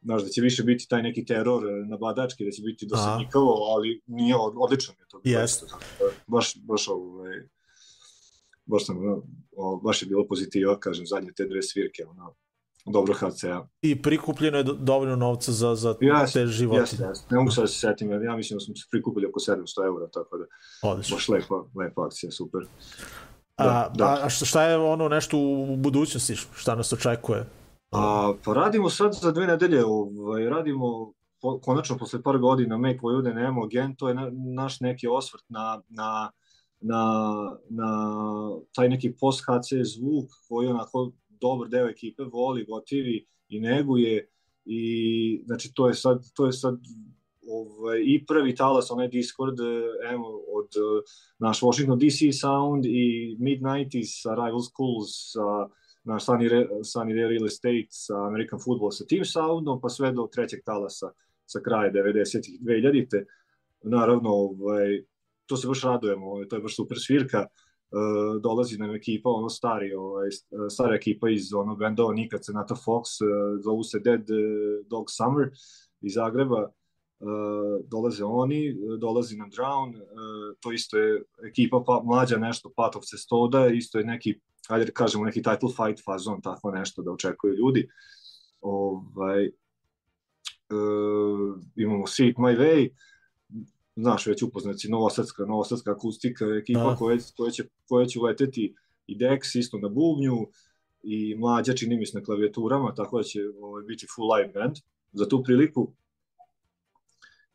znaš, da će više biti taj neki teror napadački, da će biti dosadnikavo, ali nije, od- odlično mi je to. Jeste. isto, tako da, Baš, baš, ovaj, baš, sam, ono, o, baš je bilo pozitiva, kažem, zadnje te dve svirke, ono, dobro HCA. I prikupljeno je do- dovoljno novca za, za Jeste, te životinje. Jeste, jeste. Ne mogu sad da se setim, jer ja mislim da smo se prikupili oko 700 eura, tako da Odlično. baš lepa, lepa akcija, super. A, Da, da. a šta, šta je ono nešto u budućnosti, šta nas očekuje? A, pa radimo sad za dve nedelje, ovaj, radimo po, konačno posle par godina Make Vojvodine Nemo Again, to je na, naš neki osvrt na, na, na, na taj neki post HC zvuk koji onako dobar deo ekipe voli, gotivi i neguje i znači to je sad, to je sad ovaj, i prvi talas, onaj Discord, evo, od eh, naš Washington DC Sound i Mid-90s sa Rival Schools, sa naš Sunny, Sunny Day Real Estate, sa American Football, sa tim soundom, pa sve do trećeg talasa sa kraja 90-ih, 2000-te. Naravno, ovaj, to se baš radujemo, ovaj, to je baš super svirka. Uh, dolazi nam ekipa, ono stari, ovaj, stara ekipa iz ono bendova Nikad Senata Fox, uh, zovu se Dead Dog Summer iz Zagreba, uh, dolaze oni, dolazi nam Drown, uh, to isto je ekipa pa, mlađa nešto, Path of Cestoda, isto je neki, ajde da kažemo, neki title fight fazon, tako nešto da očekuju ljudi. Ovaj, uh, imamo See It My Way, znaš već upoznaci Novosadska, Novosadska akustika, ekipa Da. koja, koja, će, koja će uleteti i Dex isto na bubnju i mlađa čini mi se na klavijaturama, tako da će ovaj, biti full live band za tu priliku.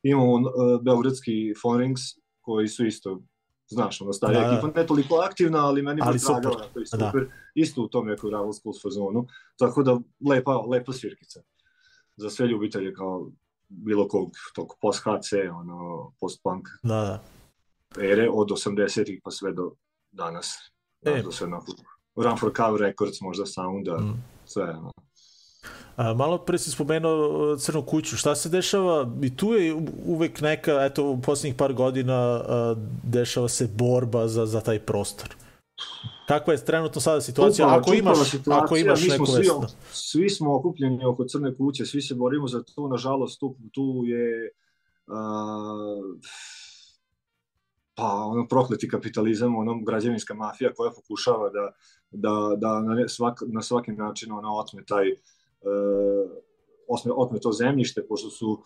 Imamo uh, Beogradski Phonrings koji su isto znaš, ono starija Da, da. ekipa, ne toliko aktivna, ali meni Ali super. onako i Da. super, isto u tom nekoj Rival Schools fazonu, tako da lepa, lepa svirkica za sve ljubitelje kao bilo kog tog post-HC, ono, post-punk Da, da. ere od 80-ih pa sve do danas. E. Do sve onako, Run for Cover Records, možda Sounda, Mm. sve. ono. A, malo pre si spomenuo uh, Crnu kuću. Šta se dešava? I tu je uvek neka, eto, u poslednjih par godina uh, dešava se borba za, za taj prostor. Kakva je trenutno sada situacija? Čupava- ako, imaš, situacija, ako imaš neku svi, svi smo okupljeni oko Crne kuće, svi se borimo za to, nažalost tu, tu je a, pa ono prokleti kapitalizam, ono građevinska mafija koja pokušava da, da, da na, svak, na svaki način ona otme taj e, otme, otme to zemljište, pošto su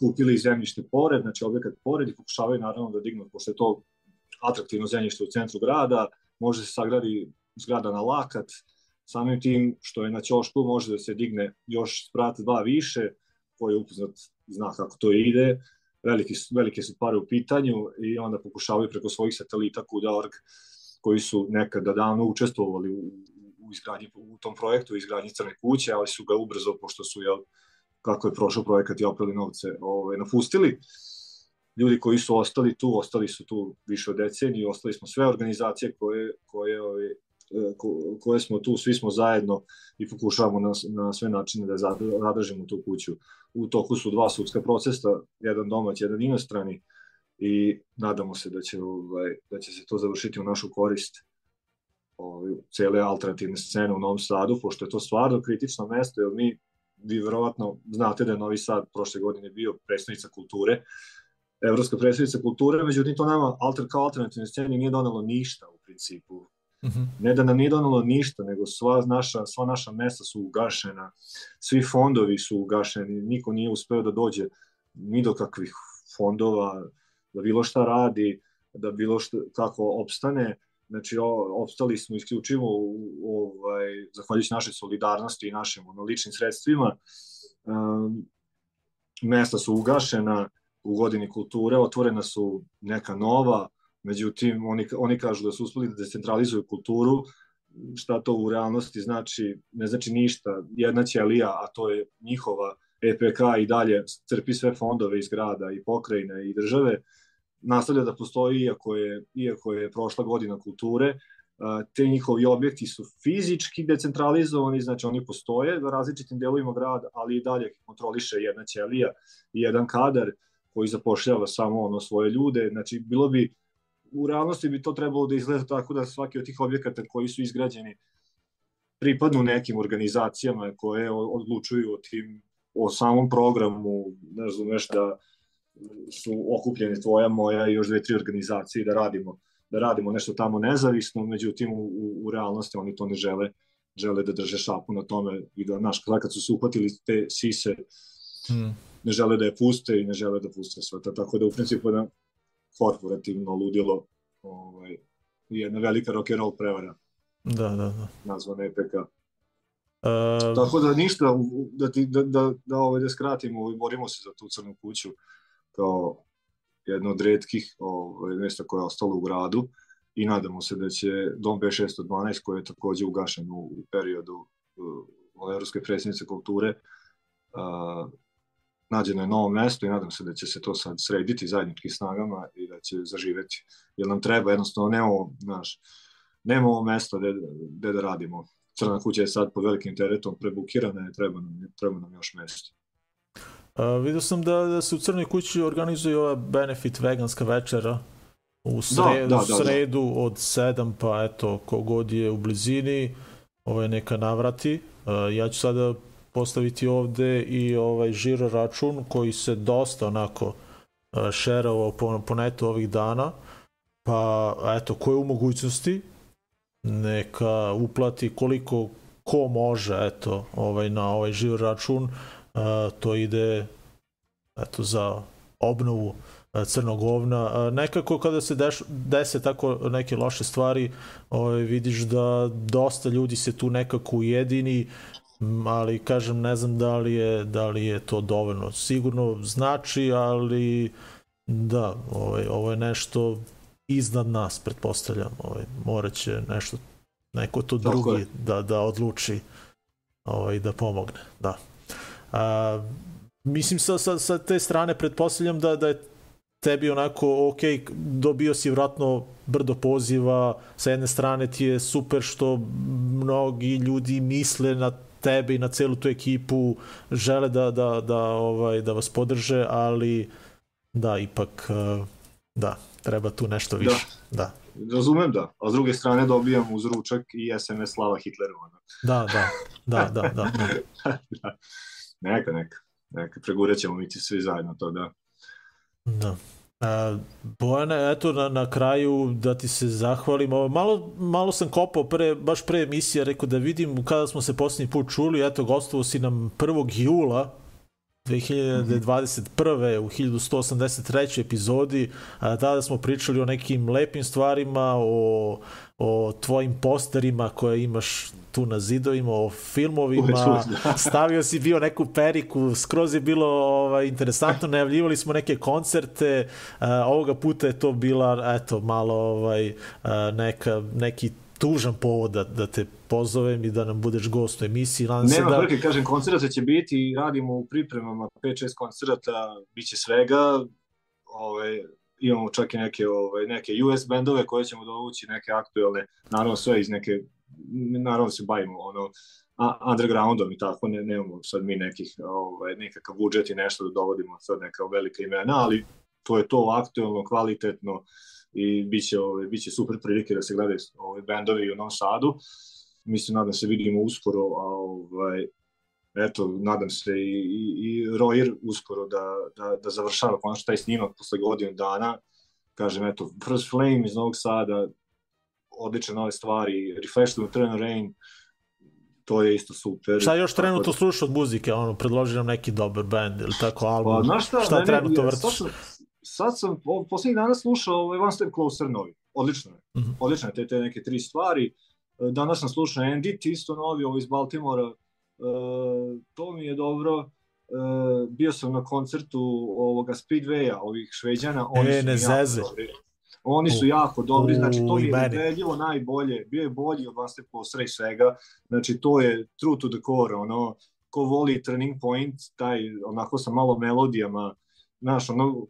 kupili zemljište pored, znači objekat pored i pokušavaju naravno da dignu, pošto je to atraktivno zemljište u centru grada, može se sagradi zgrada na lakat, samim tim što je na ćošku može da se digne još sprat dva više, ko je upoznat zna kako to ide, veliki, velike su pare u pitanju i onda pokušavaju preko svojih satelita Kuda.org koji su nekada davno učestvovali u, u, izgradnji, u tom projektu izgradnji crne kuće, ali su ga ubrzo, pošto su, jel, kako je prošao projekat i oprali novce, ovaj, napustili. Ljudi koji su ostali tu, ostali su tu više od decenije, ostali smo sve organizacije koje, koje, ovaj, e, ko- koje smo tu, svi smo zajedno i pokušavamo na, na sve načine da zad- zadržimo tu kuću. U toku su dva sudska procesa, jedan domać, jedan inostrani i nadamo se da će, ovaj, da će se to završiti u našu korist ovaj, cele alternativne scene u Novom Sadu, pošto je to stvarno kritično mesto, jer mi, vi verovatno znate da je Novi Sad prošle godine bio predstavnica kulture, evropska predstavnica kulture, međutim to nama alter, kao alternativne scene nije donalo ništa u principu. Mhm. Ne da nam nije donalo ništa, nego sva naša, sva naša mesta su ugašena, svi fondovi su ugašeni, niko nije uspeo da dođe ni do kakvih fondova, da bilo šta radi, da bilo šta, kako opstane. Znači, o, opstali smo isključivo ovaj, zahvaljujući našoj solidarnosti i našim ono, ličnim sredstvima. Um, mesta su ugašena u godini kulture, otvorena su neka nova, međutim, oni, oni kažu da su uspeli da decentralizuju kulturu, šta to u realnosti znači, ne znači ništa. Jedna ćelija, a to je njihova EPK i dalje crpi sve fondove iz grada i pokrajine i države, nastavlja da postoji iako je, iako je prošla godina kulture, te njihovi objekti su fizički decentralizovani, znači oni postoje na različitim delovima grada, ali i dalje kontroliše jedna ćelija i jedan kadar koji zapošljava samo ono svoje ljude, znači bilo bi u realnosti bi to trebalo da izgleda tako da svaki od tih objekata koji su izgrađeni pripadnu nekim organizacijama koje odlučuju o tim o samom programu, ne razumeš da su okupljene tvoja, moja i još dve, tri organizacije da radimo da radimo nešto tamo nezavisno, međutim u, u, u realnosti oni to ne žele žele da drže šapu na tome i da, znaš, kad su se uhvatili te sise, Mhm. Ne žele da je puste i ne žele da puste sve to, tako da u principu jedna korporativno ludilo ovaj, jedna velika rock and roll prevara Da, da, da. nazvana EPK. Uh, Tako da ništa, da, ti, da, da, da, ovaj, da skratimo, borimo se za tu crnu kuću kao jedno od redkih ovaj, mesta koje je ostalo u gradu i nadamo se da će Dom B612 koji je takođe ugašen u, u periodu uh, Evropske predsjednice kulture uh, nađeno je novo mesto i nadam se da će se to sad srediti zajedničkim snagama i da će zaživeti. Jer nam treba, jednostavno, nemamo, znaš, nemamo mesto gde, gde da radimo. Crna kuća je sad pod velikim teretom prebukirana i treba nam, treba nam još mesto. A, vidio sam da, da se u Crnoj kući organizuje ova benefit veganska večera u sredu, da, da, da. sredu od 7, pa eto, kogod je u blizini, ovaj, neka navrati. A, ja ću sada postaviti ovde i ovaj žiro račun koji se dosta onako a, šerovao po, po netu ovih dana. Pa eto, ko je u mogućnosti, neka uplati koliko ko može, eto, ovaj, na ovaj žiro račun, a, to ide eto, za obnovu a, crnog ovna. Nekako kada se deš, dese tako neke loše stvari, ovaj, vidiš da dosta ljudi se tu nekako ujedini, ali kažem ne znam da li je da li je to dovoljno. Sigurno znači, ali da, ovaj ovo je nešto iznad nas, pretpostavljam. Ovaj moraće nešto neko to Tako drugi je. da da odluči ovaj da pomogne. Da. A, mislim sa, sa, sa te strane pretpostavljam da da je tebi onako, ok, dobio si vratno brdo poziva, sa jedne strane ti je super što mnogi ljudi misle na tebe i na celu tu ekipu, žele da, da, da, ovaj, da vas podrže, ali da, ipak, eh, da, treba tu nešto više. Da, Razumem da, a s druge strane dobijam uz ručak i SMS slava Hitleru. ono. da, da, da, da, da. da. neka, neka, neka, pregurat ćemo mi ti svi zajedno to, da. Da. A, Bojane, eto na, na kraju da ti se zahvalim. Ovo, malo, malo sam kopao pre, baš pre emisije, rekao da vidim kada smo se posljednji put čuli, eto gostovo si nam 1. jula 2021. u 1183. epizodi, a, tada smo pričali o nekim lepim stvarima, o, o tvojim posterima koje imaš tu na zidovima, o filmovima, da. stavio si bio neku periku, skroz je bilo ovaj, interesantno, najavljivali smo neke koncerte, a, ovoga puta je to bila, eto, malo ovaj, a, neka, neki tužan povod da, da te pozovem i da nam budeš gost u emisiji. Nadam se Nema da... frke, kažem, koncerta će biti, radimo u pripremama 5-6 koncerta, bit će svega, ovaj, imamo čak i neke, ovaj, neke US bendove koje ćemo dovući, neke aktuelne, naravno sve iz neke, naravno se bavimo ono, a- undergroundom i tako, ne, nemamo sad mi nekih, ovaj, nekakav budžet i nešto da dovodimo sad neka velika imena, ali to je to aktuelno, kvalitetno i bit će, ovaj, bit će super prilike da se gledaju ovaj, bendovi u Novom Sadu. Mislim, nadam se vidimo uskoro, a ovaj, eto, nadam se i, i, i Royer uskoro da, da, da završava konačno taj snimak posle godinu dana. Kažem, eto, First Flame iz Novog Sada, odlične nove stvari, Refreshed with Eternal Rain, to je isto super. Šta još Tako trenutno da- slušaš od muzike? Ono, predloži nam neki dobar band ili tako album. Pa, šta, šta trenutno vrtiš? Sad sam, sad sam po- poslednjih dana slušao ovaj One Step Closer novi. Odlično je. Mhm. Odlično je te, te neke tri stvari. E, Danas sam slušao Endit, isto novi, ovo iz Baltimora. E, to mi je dobro. E, bio sam na koncertu ovoga Speedwaya, ovih šveđana. Oni E, su ne zeze. dobri. Oni su U, jako dobri, znači to je ubedljivo najbolje. Bio je bolji od One Step Closer i svega. Znači to je true to the core, ono, ko voli Turning Point, taj onako sa malo melodijama, znaš, ono,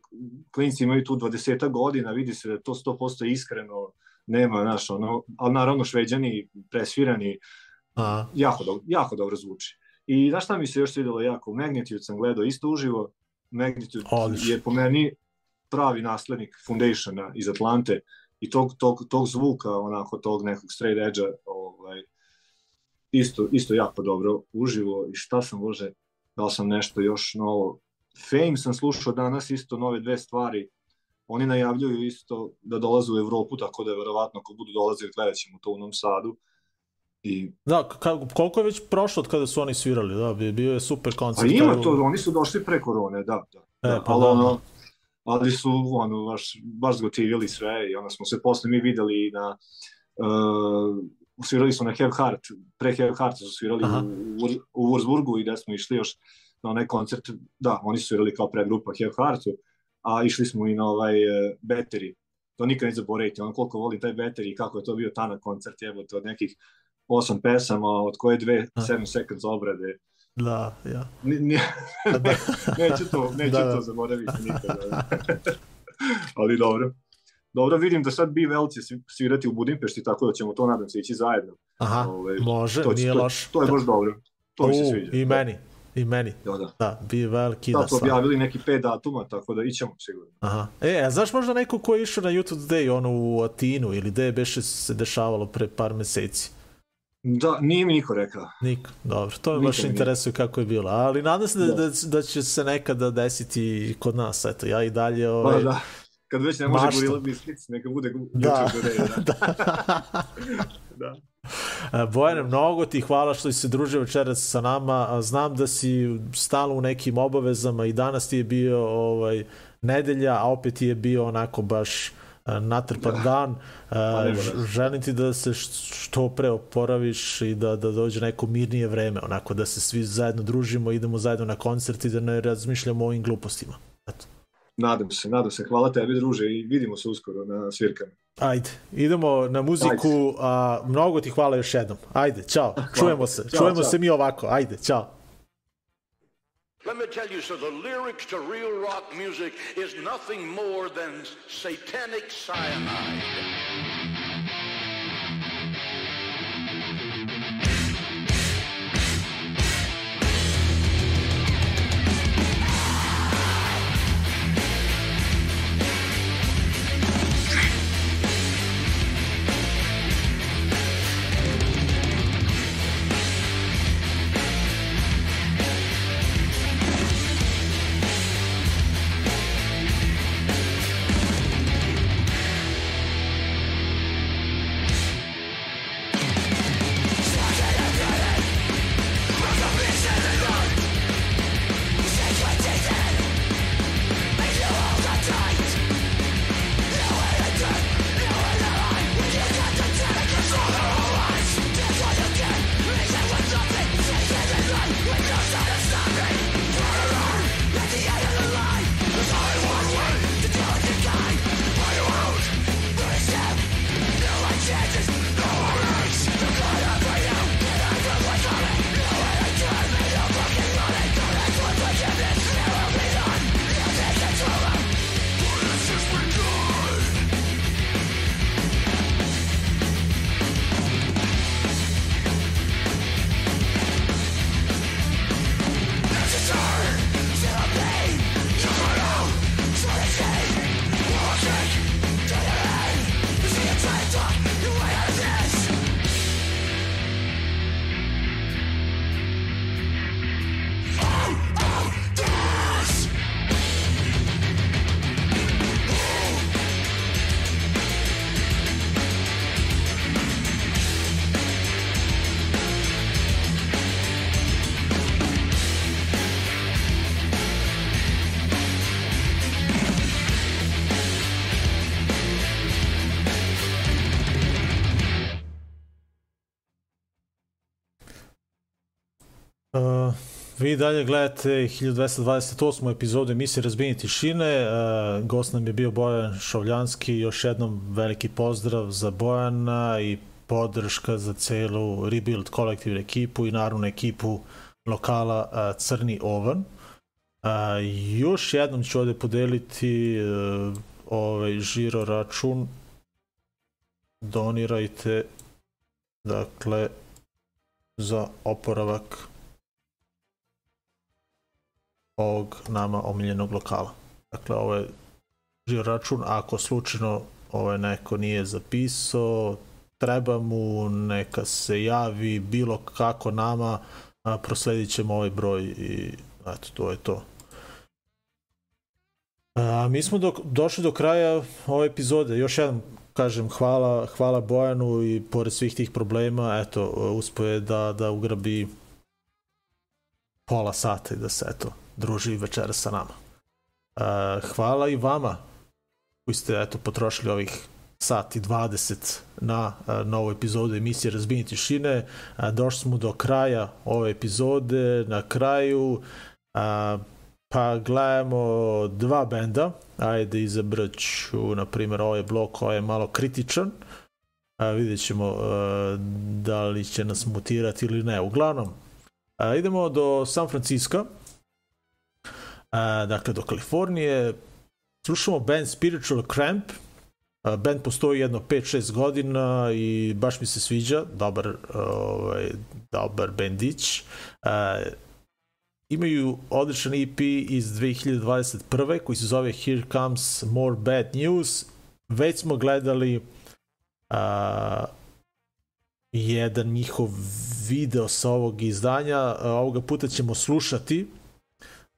klinci imaju tu 20 godina, vidi se da to 100% iskreno, nema, znaš, ono, ali naravno šveđani, presvirani, A, jako, dobro, jako dobro zvuči. I znaš šta mi se još svidelo jako? Magnitude sam gledao isto uživo, Magnitude Odlično. je po meni pravi naslednik Foundationa iz Atlante i tog, tog, tog zvuka, onako, tog nekog straight edge-a, ovaj, isto, isto jako dobro uživo i šta sam bože, dao sam nešto još novo. Fame sam slušao danas isto nove dve stvari. Oni najavljuju isto da dolaze u Evropu, tako da je verovatno ako budu dolazili gledat ćemo to u Novom Sadu. I da, ka, koliko je već prošlo od kada su oni svirali? Da, bi- bio je super A koncert. ima kada- to, oni su došli pre korone, da, da. E, da pa ali, da. ono, ali su ono, baš, baš zgotivili sve i onda smo se posle mi videli na uh, svirali su na Have Heart, pre Have Heart su svirali Aha. u, Wur- u Wurzburgu i da smo išli još na onaj koncert, da, oni su svirali kao predgrupa Have Heartu, a išli smo i na ovaj uh, Battery, to nikad neću zaboraviti, ono koliko volim taj Battery i kako je to bio tanak koncert, jebote, od nekih osam pesama, od koje dve Aha. 7 seconds obrade, Da, ja. Ni- ni- neću to, neću Da, da. to zaboraviti nikada. Ali dobro. Dobro, vidim da sad će svi- svirati u Budimpešti, tako da ćemo to, nadam se, ići zajedno. Aha, Ovaj, može, to, će- nije to, loš. To je baš dobro. To mi se sviđa. I meni, i meni. Da, da. Da, bi veliki Da, da stvarno. objavili neki pet datuma, tako da ićemo sigurno. Aha. E, a znaš možda neko ko je išao na YouTube Day, ono u Atinu, ili gde je beše se dešavalo pre par meseci? Da, nije mi niko rekao. Niko, dobro, to me Niko baš interesuje kako je bilo, ali nadam se da, Da. da, da će se nekada desiti kod nas, eto, ja i dalje... Pa Ovaj, da, kad već ne može Mašta. Gorilla Biscuits, neka bude Da. YouTube Day, da. da. E, Bojane, mnogo ti hvala što se družio večeras sa nama. Znam da si stalno u nekim obavezama i danas ti je bio ovaj, nedelja, a opet ti je bio onako baš e, natrpan Da. dan. E, veze. želim ti da se što pre oporaviš i da, da dođe neko mirnije vreme, onako da se svi zajedno družimo, idemo zajedno na koncert i da ne razmišljamo o ovim glupostima. Eto. Nadam se, nadam se. Hvala tebi, druže, i vidimo se uskoro na svirkama. Ajde, idemo na muziku, a mnogo ti hvala još jednom. Ajde, čao, čujemo se, Ćao, čujemo čao. se mi ovako, ajde, čao. Let me tell you, so the lyrics to real rock music is nothing more than satanic cyanide. Vi dalje gledate 1228. epizodu emisije Razbijenje tišine. Uh, gost nam je bio Bojan Šovljanski. Još jednom veliki pozdrav za Bojana i podrška za celu Rebuild kolektivnu ekipu i naravno ekipu lokala uh, Crni Ovan. Uh, još jednom ću ovde podeliti ovaj žiro račun. Donirajte dakle za oporavak ovog nama omiljenog lokala. Dakle, ovo je žiro račun, ako slučajno ovaj neko nije zapisao, treba mu, neka se javi bilo kako nama, a, prosledit ćemo ovaj broj i eto, to je to. A, mi smo do, došli do kraja ove epizode. Još jednom kažem hvala, hvala Bojanu i pored svih tih problema, eto, uspio je da, da ugrabi pola sata i da se eto, druži večera sa nama. Uh, hvala i vama koji ste eto, potrošili ovih sat i 20 na uh, novu epizodu emisije Razbijenje tišine. Uh, došli smo do kraja ove epizode. Na kraju uh, pa gledamo dva benda. Ajde izabrat ću, na primjer, ovaj blok, ovaj je malo kritičan. A, vidjet ćemo uh, da li će nas mutirati ili ne. Uglavnom, A, idemo do San Francisco. A, dakle, do Kalifornije. Slušamo band Spiritual Cramp. A, band postoji jedno 5-6 godina i baš mi se sviđa. Dobar, ovaj, dobar bendić. A, imaju odličan EP iz 2021. koji se zove Here Comes More Bad News. Već smo gledali a, jedan njihov video sa ovog izdanja. Ovoga puta ćemo slušati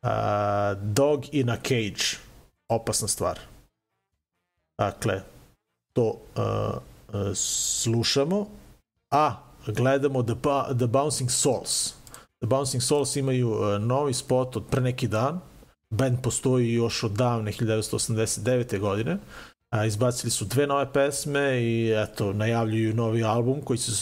a, Dog in a Cage. Opasna stvar. Dakle, to a, a, slušamo, a gledamo The, The Bouncing Souls. The Bouncing Souls imaju uh, novi spot od pre neki dan. Band postoji još od davne 1989. godine. A, izbacili su dve nove pesme i eto, najavljuju novi album koji se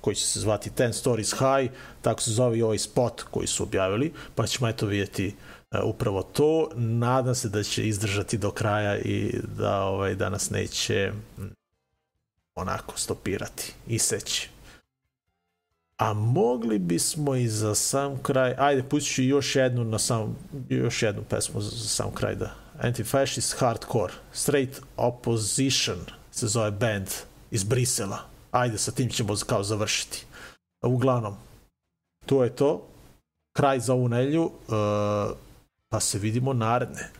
koji će se zvati Ten Stories High, tako se zove i ovaj spot koji su objavili, pa ćemo eto vidjeti uh, upravo to. Nadam se da će izdržati do kraja i da ovaj da nas neće mm, onako stopirati i seći. A mogli bismo i za sam kraj, ajde, pustit ću još jednu na sam, još jednu pesmu za, za sam kraj da. Anti-Fascist Hardcore, Straight Opposition se zove band iz Brisela. Ajde, sa tim ćemo kao završiti. Uglavnom, to je to. Kraj za ovu nelju, uh, pa se vidimo naredne.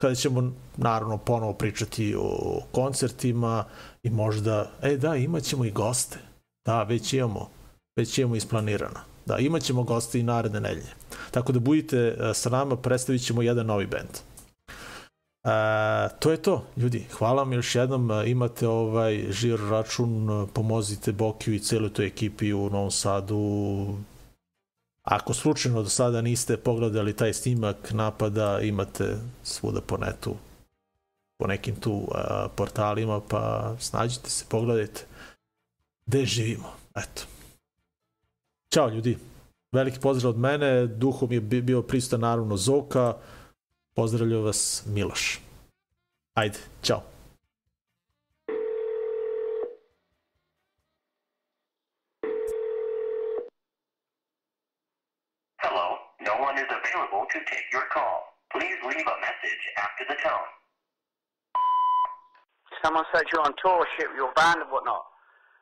Kada ćemo naravno ponovo pričati o koncertima i možda, e da, imat ćemo i goste. Da, već imamo već imamo isplanirano. Da, imat ćemo goste i naredne nedelje. Tako da budite e, sa nama, predstavit ćemo jedan novi band. E, to je to, ljudi. Hvala vam još jednom. Imate ovaj žir račun, pomozite Bokiju i celoj toj ekipi u Novom Sadu. Ako slučajno do sada niste pogledali taj snimak napada, imate svuda po netu, po nekim tu uh, portalima, pa snađite se, pogledajte gde živimo. Eto. Ćao ljudi. Veliki pozdrav od mene. Duhom je bi- bio pristan naravno Zoka. Pozdravljam vas Miloš. Ajde, ćao. Hello, no one is available to take your call. Please leave a message after the tone. Someone said you're on tour shit with your band and whatnot.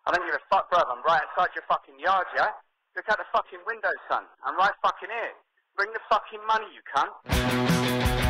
I don't give a fuck, brother. I'm right outside your fucking yard, yeah? Look out the fucking window, son. I'm right fucking here. Bring the fucking money, you cunt.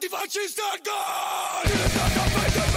antifascista gol!